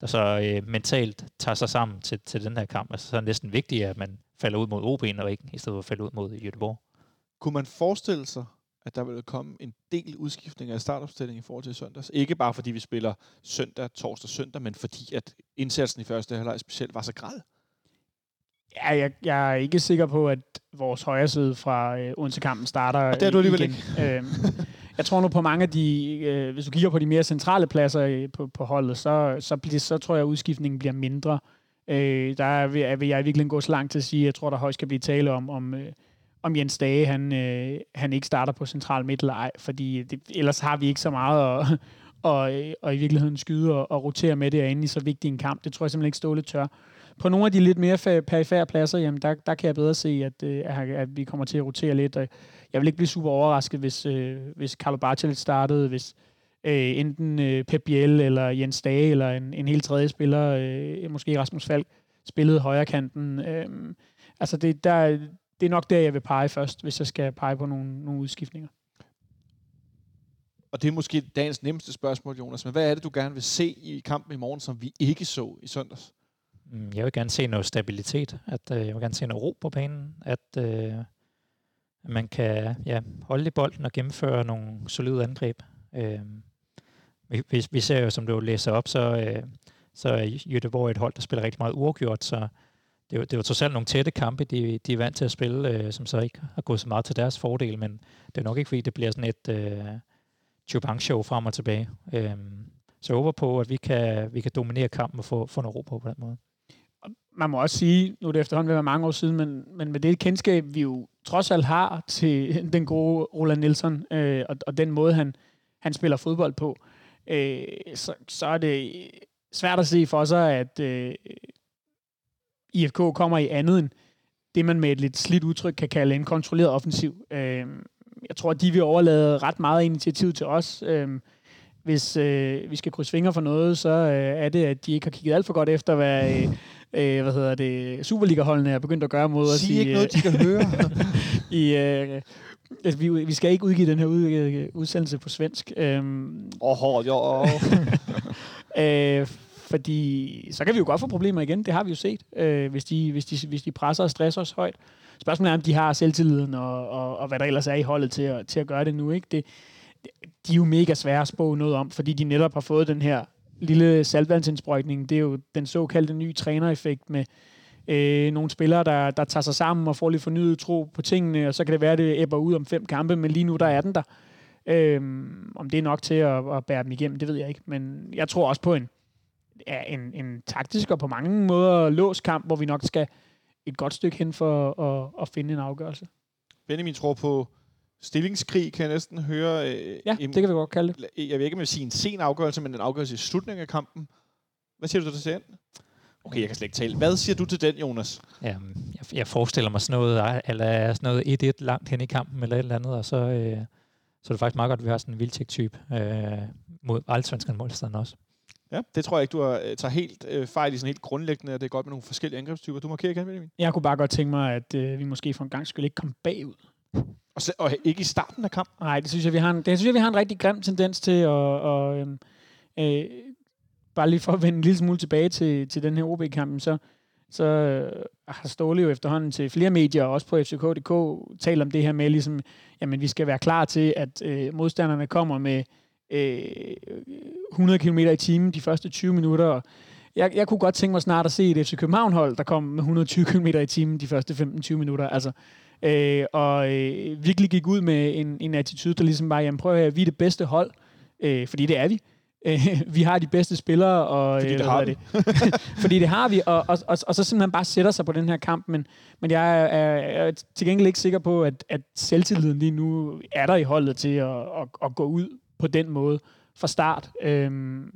der så øh, mentalt tager sig sammen til, til den her kamp. Altså, så er det næsten vigtigt, at man falder ud mod OB, og ikke i stedet for at falde ud mod Göteborg. Kunne man forestille sig, at der ville komme en del udskiftninger af startopstillingen i forhold til søndags. Ikke bare fordi vi spiller søndag, torsdag, søndag, men fordi at indsatsen i første halvleg specielt var så græd. Ja, jeg, jeg er ikke sikker på, at vores højre side fra øh, Odense-kampen starter Og det er du alligevel igen. ikke. øhm, jeg tror nu på mange af de, øh, hvis du kigger på de mere centrale pladser øh, på, på holdet, så, så, bliver, så tror jeg, at udskiftningen bliver mindre. Øh, der vil, vil jeg virkelig gå så langt til at sige, at jeg tror, der højst skal blive tale om, om øh, om Jens Dage, han, øh, han ikke starter på central midt eller ej, fordi det, ellers har vi ikke så meget at, og, og i virkeligheden skyde og, og rotere med det inde i så vigtig en kamp. Det tror jeg simpelthen ikke stå lidt tør. På nogle af de lidt mere perifære pladser, jamen der, der kan jeg bedre se, øh, at, at vi kommer til at rotere lidt. Og jeg vil ikke blive super overrasket, hvis, øh, hvis Carlo Bartel startede, hvis øh, enten øh, Pep Biel eller Jens Dage eller en, en helt tredje spiller, øh, måske Rasmus Falk, spillede højre kanten. Øh, altså det, der, det er nok der, jeg vil pege først, hvis jeg skal pege på nogle, nogle udskiftninger. Og det er måske dagens nemmeste spørgsmål, Jonas. Men hvad er det, du gerne vil se i kampen i morgen, som vi ikke så i søndags? Mm, jeg vil gerne se noget stabilitet. At, øh, jeg vil gerne se noget ro på banen. At øh, man kan ja, holde i bolden og gennemføre nogle solide angreb. Øh, vi, vi ser jo, som du læser op, så, øh, så er Jødeborg et hold, der spiller rigtig meget uafgjort, så det det var trods alt nogle tætte kampe, de, de er vant til at spille, øh, som så ikke har gået så meget til deres fordel, men det er nok ikke, fordi det bliver sådan et øh, Chubank-show frem og tilbage. Øh, så jeg håber på, at vi kan, vi kan dominere kampen og få, få noget ro på på den måde. Man må også sige, nu er det efterhånden været mange år siden, men, men med det kendskab, vi jo trods alt har til den gode Roland Nielsen, øh, og, og den måde, han, han spiller fodbold på, øh, så, så er det svært at se for sig, at øh, IFK kommer i andet end det, man med et lidt slidt udtryk kan kalde en kontrolleret offensiv. Øh, jeg tror, at de vil overlade ret meget initiativ til os. Øh, hvis øh, vi skal krydse fingre for noget, så øh, er det, at de ikke har kigget alt for godt efter, hvad, øh, øh, hvad hedder det, Superliga-holdene er begyndt at gøre mod os. Sig ikke noget, de kan høre. i, øh, altså, vi, vi skal ikke udgive den her ud, øh, udsendelse på svensk. Øhm, oh, jo. øh, fordi så kan vi jo godt få problemer igen. Det har vi jo set, øh, hvis, de, hvis, de, hvis de presser og stresser os højt. Spørgsmålet er, om de har selvtilliden og, og, og hvad der ellers er i holdet til at, til at gøre det nu. Ikke? Det, de er jo mega svære at spå noget om, fordi de netop har fået den her lille saltvandsindsprøjtning. Det er jo den såkaldte nye trænereffekt med øh, nogle spillere, der, der tager sig sammen og får lidt fornyet tro på tingene, og så kan det være, at det æbber ud om fem kampe, men lige nu der er den der. Øh, om det er nok til at, at bære dem igennem, det ved jeg ikke. Men jeg tror også på en, ja, en, en taktisk og på mange måder lås kamp, hvor vi nok skal et godt stykke hen for at, at finde en afgørelse. Benjamin tror på stillingskrig, kan jeg næsten høre. Øh, ja, en, det kan vi godt kalde det. Jeg vil ikke med sige en sen afgørelse, men en afgørelse i slutningen af kampen. Hvad siger du til det? Okay, jeg kan slet ikke tale. Hvad siger du til den, Jonas? Jamen, jeg, jeg forestiller mig sådan noget, eller sådan noget 1-1 langt hen i kampen, eller et eller andet, og så, øh, så er det faktisk meget godt, at vi har sådan en vildtjek-type øh, mod allsvenskerne modstanderne også. Ja, det tror jeg ikke, du har, øh, tager helt øh, fejl i sådan helt grundlæggende, at det er godt med nogle forskellige angrebstyper. Du markerer igen, Benjamin. Jeg kunne bare godt tænke mig, at øh, vi måske for en gang skulle ikke komme bagud. Og, så, og ikke i starten af kampen? Nej, det synes jeg, vi har en, det synes jeg, vi har en rigtig grim tendens til at... Og, øhm, øh, bare lige for at vende en lille smule tilbage til, til den her OB-kamp, så, så øh, har Ståle jo efterhånden til flere medier, også på FCK.dk, talt om det her med, ligesom, jamen, vi skal være klar til, at øh, modstanderne kommer med øh, 100 km i timen de første 20 minutter. Jeg, jeg kunne godt tænke mig snart at se et FC København-hold, der kom med 120 km i timen de første 15-20 minutter. Altså, øh, og øh, virkelig gik ud med en, en attitude, der ligesom bare, jamen prøv at høre, vi er det bedste hold, øh, fordi det er vi. Øh, vi har de bedste spillere, og fordi øh, det hvad har hedder det? fordi det har vi, og, og, og, og så simpelthen bare sætter sig på den her kamp, men, men jeg er, er, er til gengæld ikke sikker på, at, at selvtilliden lige nu er der i holdet til at, at, at gå ud på den måde fra start. Øhm,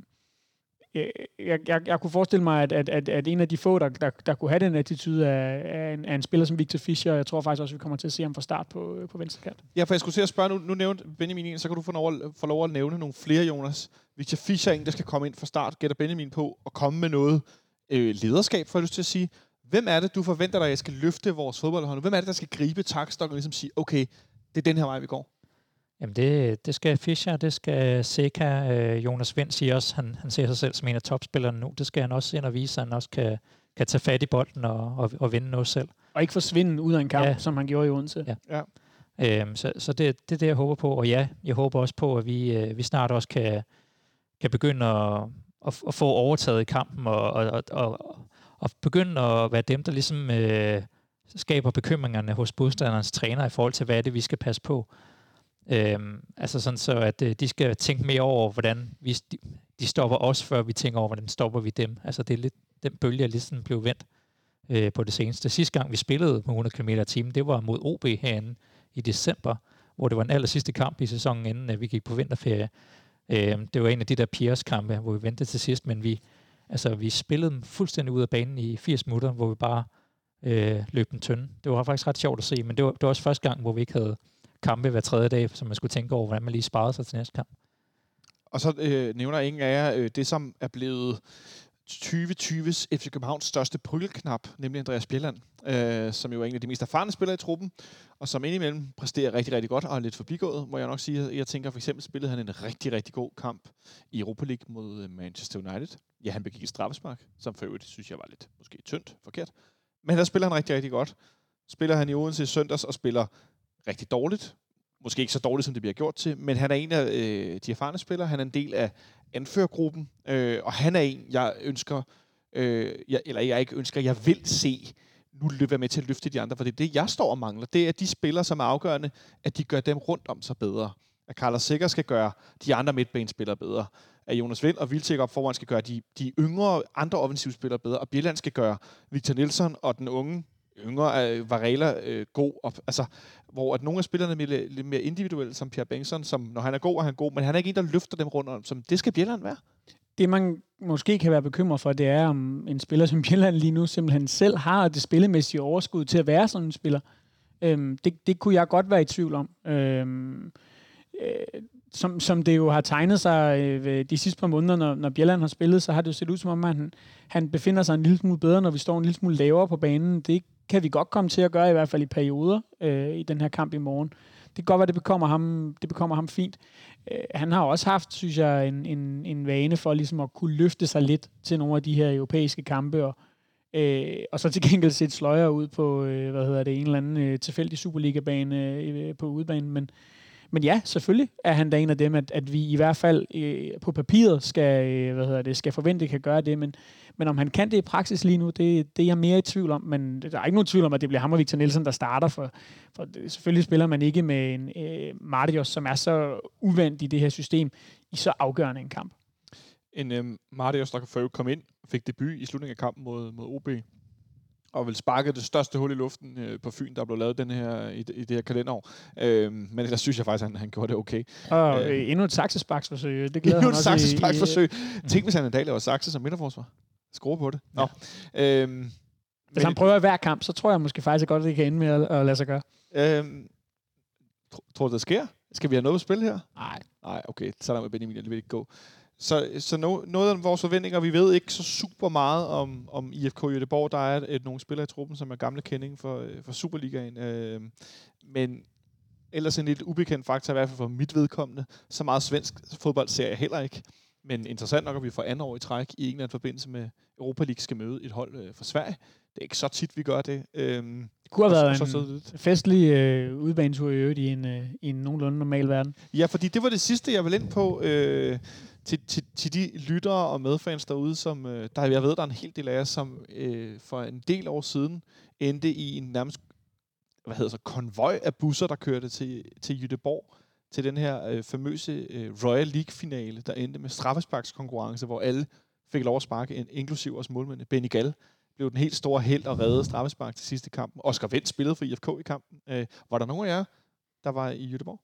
Øh, jeg, jeg, jeg, kunne forestille mig, at, at, at, at en af de få, der, der, der kunne have den attitude, af, af, en, af en spiller som Victor Fischer. Jeg tror faktisk også, at vi kommer til at se ham fra start på, øh, på venstre kant. Ja, for jeg skulle til at spørge, nu, nu nævnte Benjamin en, så kan du få lov, få lov at nævne nogle flere, Jonas. Victor Fischer er en, der skal komme ind fra start, gætter Benjamin på, og komme med noget øh, lederskab, får jeg lyst til at sige. Hvem er det, du forventer dig, at jeg skal løfte vores fodboldhold? Hvem er det, der skal gribe takstokken og ligesom sige, okay, det er den her vej, vi går? Jamen det, det skal Fischer, det skal Seca, øh, Jonas Vind siger også, han, han ser sig selv som en af topspillerne nu. Det skal han også ind og vise, at han også kan, kan tage fat i bolden og, og, og vinde noget selv. Og ikke forsvinde ud af en kamp, Ja. ja. som han gjorde i Odense. Ja. Øhm, så så det, det er det, jeg håber på. Og ja, jeg håber også på, at vi, øh, vi snart også kan, kan begynde at, at, at få overtaget i kampen og, og, og, og, og begynde at være dem, der ligesom øh, skaber bekymringerne hos modstanderens træner i forhold til, hvad er det, vi skal passe på. Øhm, altså sådan så, at øh, de skal tænke mere over, hvordan vi, de, stopper os, før vi tænker over, hvordan stopper vi dem. Altså det er lidt den bølge, der ligesom blev vendt øh, på det seneste. Sidste gang, vi spillede med 100 km i timen, det var mod OB herinde i december, hvor det var den aller sidste kamp i sæsonen, inden at vi gik på vinterferie. Øh, det var en af de der Piers-kampe, hvor vi ventede til sidst, men vi, altså, vi spillede dem fuldstændig ud af banen i 80 minutter, hvor vi bare øh, løb den tynde. Det var faktisk ret sjovt at se, men det var, det var også første gang, hvor vi ikke havde kampe hver tredje dag, så man skulle tænke over, hvordan man lige sparede sig til næste kamp. Og så øh, nævner ingen af jer øh, det, som er blevet 2020's FC Københavns største prygelknap, nemlig Andreas Bjelland, øh, som jo er en af de mest erfarne spillere i truppen, og som indimellem præsterer rigtig, rigtig godt og er lidt forbigået, må jeg nok sige. Jeg tænker for eksempel spillede han en rigtig, rigtig god kamp i Europa League mod øh, Manchester United. Ja, han begik et straffespark, som for øvrigt synes jeg var lidt måske tyndt, forkert. Men der spiller han rigtig, rigtig godt. Spiller han i Odense i søndags og spiller rigtig dårligt. Måske ikke så dårligt, som det bliver gjort til, men han er en af øh, de erfarne spillere. Han er en del af anførergruppen, øh, og han er en, jeg ønsker, øh, jeg, eller jeg ikke ønsker, jeg vil se nu være med til at løfte de andre, for det er det, jeg står og mangler. Det er de spillere, som er afgørende, at de gør dem rundt om sig bedre. At Carlos Sikker skal gøre de andre midtbanespillere bedre. At Jonas Vind og Vildtæk op foran skal gøre de, de yngre andre offensivspillere bedre. Og Bjelland skal gøre Victor Nielsen og den unge yngre øh, Varela øh, god. Og, altså, hvor at nogle af spillerne er lidt, lidt mere individuelle, som Pierre Bengtsson, som når han er god, er han god, men han er ikke en, der løfter dem rundt om. Som, det skal Bjelland være. Det, man måske kan være bekymret for, det er, om en spiller som Bjelland lige nu simpelthen selv har det spillemæssige overskud til at være sådan en spiller. Øhm, det, det kunne jeg godt være i tvivl om. Øhm, øh, som, som det jo har tegnet sig øh, de sidste par måneder, når, når Bjelland har spillet, så har det jo set ud som om, at han, han befinder sig en lille smule bedre, når vi står en lille smule lavere på banen. Det kan vi godt komme til at gøre, i hvert fald i perioder, øh, i den her kamp i morgen. Det kan godt være, det bekommer ham, det bekommer ham fint. Øh, han har også haft, synes jeg, en, en, en vane for ligesom at kunne løfte sig lidt til nogle af de her europæiske kampe, og, øh, og så til gengæld sætte sløjer ud på, øh, hvad hedder det, en eller anden øh, tilfældig Superliga-bane øh, på udebanen, Men, men ja, selvfølgelig er han da en af dem, at, at vi i hvert fald øh, på papiret skal, øh, hvad hedder det, skal forvente, kan gøre det, men, men om han kan det i praksis lige nu, det, det er jeg mere i tvivl om, men der er ikke nogen tvivl om, at det bliver ham og Victor Nielsen, der starter, for, for selvfølgelig spiller man ikke med en øh, Martius, som er så uvandt i det her system, i så afgørende en kamp. En øh, Marius, der kan komme kom ind, fik debut i slutningen af kampen mod, mod OB, og vil sparke det største hul i luften øh, på Fyn, der blev lavet den her, i, i det her kalenderår. Øh, men ellers synes jeg faktisk, at han, han gjorde det okay. Og Øh. øh, endnu et saksesparksforsøg, det glæder Endnu et også i- i- saksesparksforsøg. Tænk, hvis han en dag laver sakse som midterforsvar. skrue på det. Nå. Ja. Øhm, Hvis han prøver hver kamp, så tror jeg måske faktisk godt, at det kan ende med at, at lade sig gøre. Øhm, tro, tror du, det sker? Skal vi have noget på spil her? Nej. Nej, okay. Så der med Benjamin alligevel ikke gå. Så, så no, noget af vores forventninger, vi ved ikke så super meget om, om IFK Göteborg. Der er et, nogle spillere i truppen, som er gamle kending for, øh, for Superligaen. Øh, men ellers en lidt ubekendt faktor, i hvert fald for mit vedkommende. Så meget svensk fodbold ser jeg heller ikke. Men interessant nok, at vi for anden år i træk i en eller anden forbindelse med Europa League skal møde et hold øh, fra Sverige. Det er ikke så tit, vi gør det. Øhm, Det kunne have været så- en så- festlig øh, udbanetur i øvrigt i en, øh, i en nogenlunde normal verden. Ja, fordi det var det sidste, jeg vil ind på øh, til, til, til de lyttere og medfans derude, som øh, der, jeg ved, der er en hel del af jer, som øh, for en del år siden endte i en nærmest hvad hedder så, konvoj af busser, der kørte til, til Jødeborg til den her øh, famøse øh, Royal League-finale, der endte med straffesparkskonkurrence, hvor alle fik lov at sparke, en, inklusiv også målmændene. Benny Gall blev den helt store held og redde straffespark til sidste kampen. Oscar Wendt spillede for IFK i kampen. Øh, var der nogen af jer, der var i Jødeborg?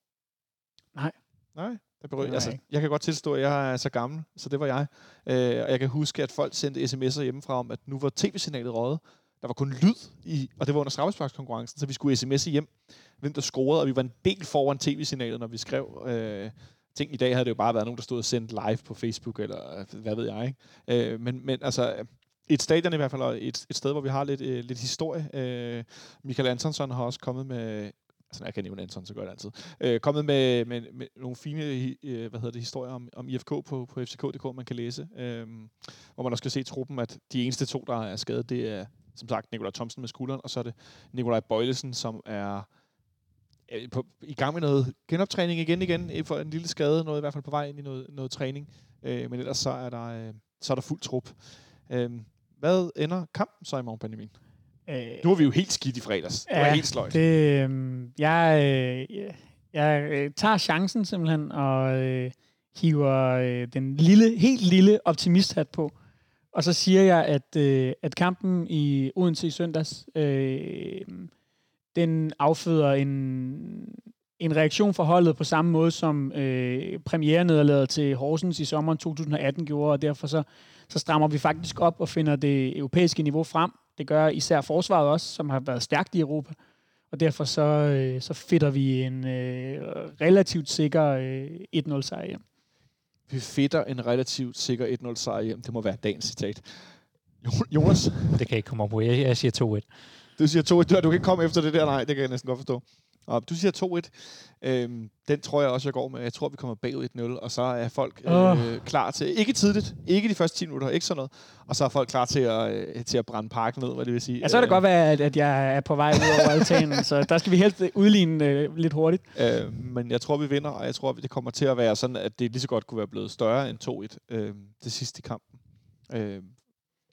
Nej. Nej, der berører, altså, jeg kan godt tilstå, at jeg er så gammel, så det var jeg. Øh, og jeg kan huske, at folk sendte sms'er hjemmefra om, at nu var tv-signalet røget. Der var kun lyd, i, og det var under straffesparkskonkurrencen, så vi skulle sms'e hjem, hvem der scorede, og vi var en del foran tv-signalet, når vi skrev øh, ting. I dag havde det jo bare været nogen, der stod og sendte live på Facebook, eller øh, hvad ved jeg, ikke? Øh, men, men altså, et stadion i hvert fald, og et, et sted, hvor vi har lidt, øh, lidt historie. Øh, Michael Antonsson har også kommet med, altså jeg kan nævne Anton, så gør det altid, øh, kommet med, med, med nogle fine øh, hvad hedder det, historier om, om IFK på, på fck.dk, man kan læse. Øh, hvor man også kan se i truppen, at de eneste to, der er skadet, det er som sagt Nikolaj Thomsen med skulderen, og så er det Nikolaj Bøjlesen, som er øh, på, i gang med noget genoptræning igen igen, øh, for en lille skade, noget i hvert fald på vej ind i noget, noget træning. Øh, men ellers så er der, øh, så er der fuld trup. Øh, hvad ender kampen så i morgen, Benjamin? Øh, Nu er vi jo helt skidt i fredags. Det var Ja, helt sløjt. Det, øh, jeg øh, jeg- jeg øh, tager chancen simpelthen og øh, hiver øh, den lille, helt lille optimisthat på. Og så siger jeg, at, øh, at kampen i Odense i søndags, øh, den afføder en, en reaktion fra holdet på samme måde, som øh, premierenederlaget til Horsens i sommeren 2018 gjorde, og derfor så, så strammer vi faktisk op og finder det europæiske niveau frem. Det gør især forsvaret også, som har været stærkt i Europa. Og derfor så, øh, så fitter vi en øh, relativt sikker øh, 1-0 sejr hjem. Vi fitter en relativt sikker 1-0 sejr hjem. Det må være dagens citat. Jo- Jonas, Det kan ikke komme op på. Jeg, jeg siger 2-1. du siger 2-1. Du, du kan ikke komme efter det der, nej. Det kan jeg næsten godt forstå. Og du siger 2-1. Øhm, den tror jeg også, jeg går med. Jeg tror, vi kommer bagud 1-0, og så er folk øh, Åh. klar til... Ikke tidligt. Ikke de første 10 minutter. Ikke sådan noget. Og så er folk klar til at, øh, til at brænde parken ned, hvad det vil sige. Ja, så kan det godt være, at, at jeg er på vej ud over altanen, så der skal vi helst udligne øh, lidt hurtigt. Øh, men jeg tror, vi vinder, og jeg tror, det kommer til at være sådan, at det lige så godt kunne være blevet større end 2-1 øh, det sidste i kampen. Øh,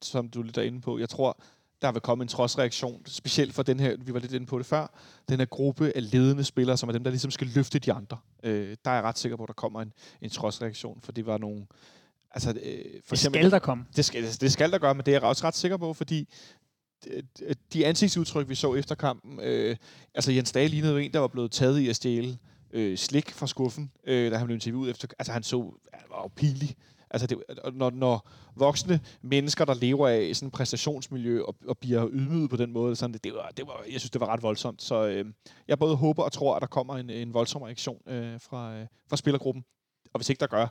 som du lidt er inde på. Jeg tror, der vil komme en trodsreaktion, specielt for den her, vi var lidt inde på det før, den her gruppe af ledende spillere, som er dem, der ligesom skal løfte de andre. Øh, der er jeg ret sikker på, at der kommer en, en trodsreaktion, for det var nogle... Altså, øh, for Det skal der komme. det skal, det skal der gøre, men det er jeg også ret sikker på, fordi de- de ansigtsudtryk, vi så efter kampen, øh, altså Jens Dage lignede en, der var blevet taget i at stjæle øh, slik fra skuffen, øh, da han blev interviewet efter. Altså han så, han var jo pinlig. Altså det, når, når voksne mennesker, der lever af sådan et præstationsmiljø og, og bliver ydmyget på den måde, sådan, det, det, var, det var, jeg synes, det var ret voldsomt. Så øh, jeg både håber og tror, at der kommer en, en voldsom reaktion øh, fra, øh, fra spillergruppen. Og hvis ikke der gør,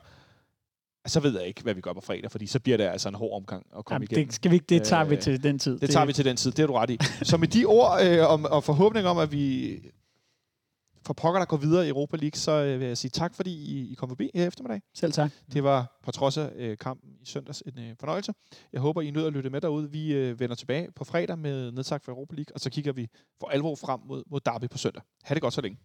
så ved jeg ikke, hvad vi gør på fredag, fordi så bliver det altså en hård omgang at komme Jamen, igennem. det, skal vi, ikke- det tager vi Øh, til den tid. Det tager vi til den tid, det har du ret i. Så med de ord øh, om, og forhåbning om, at vi for pokker, der går videre i Europa League, så øh, vil jeg sige tak, fordi I, I kom forbi her eftermiddag. Selv tak. Det var på trods af øh, kampen i søndags en øh, fornøjelse. Jeg håber, I nød at lytte med derude. Vi øh, vender tilbage på fredag med nedsagt for Europa League, og så kigger vi for alvor frem mod, mod Derby på søndag. Ha' det godt så længe.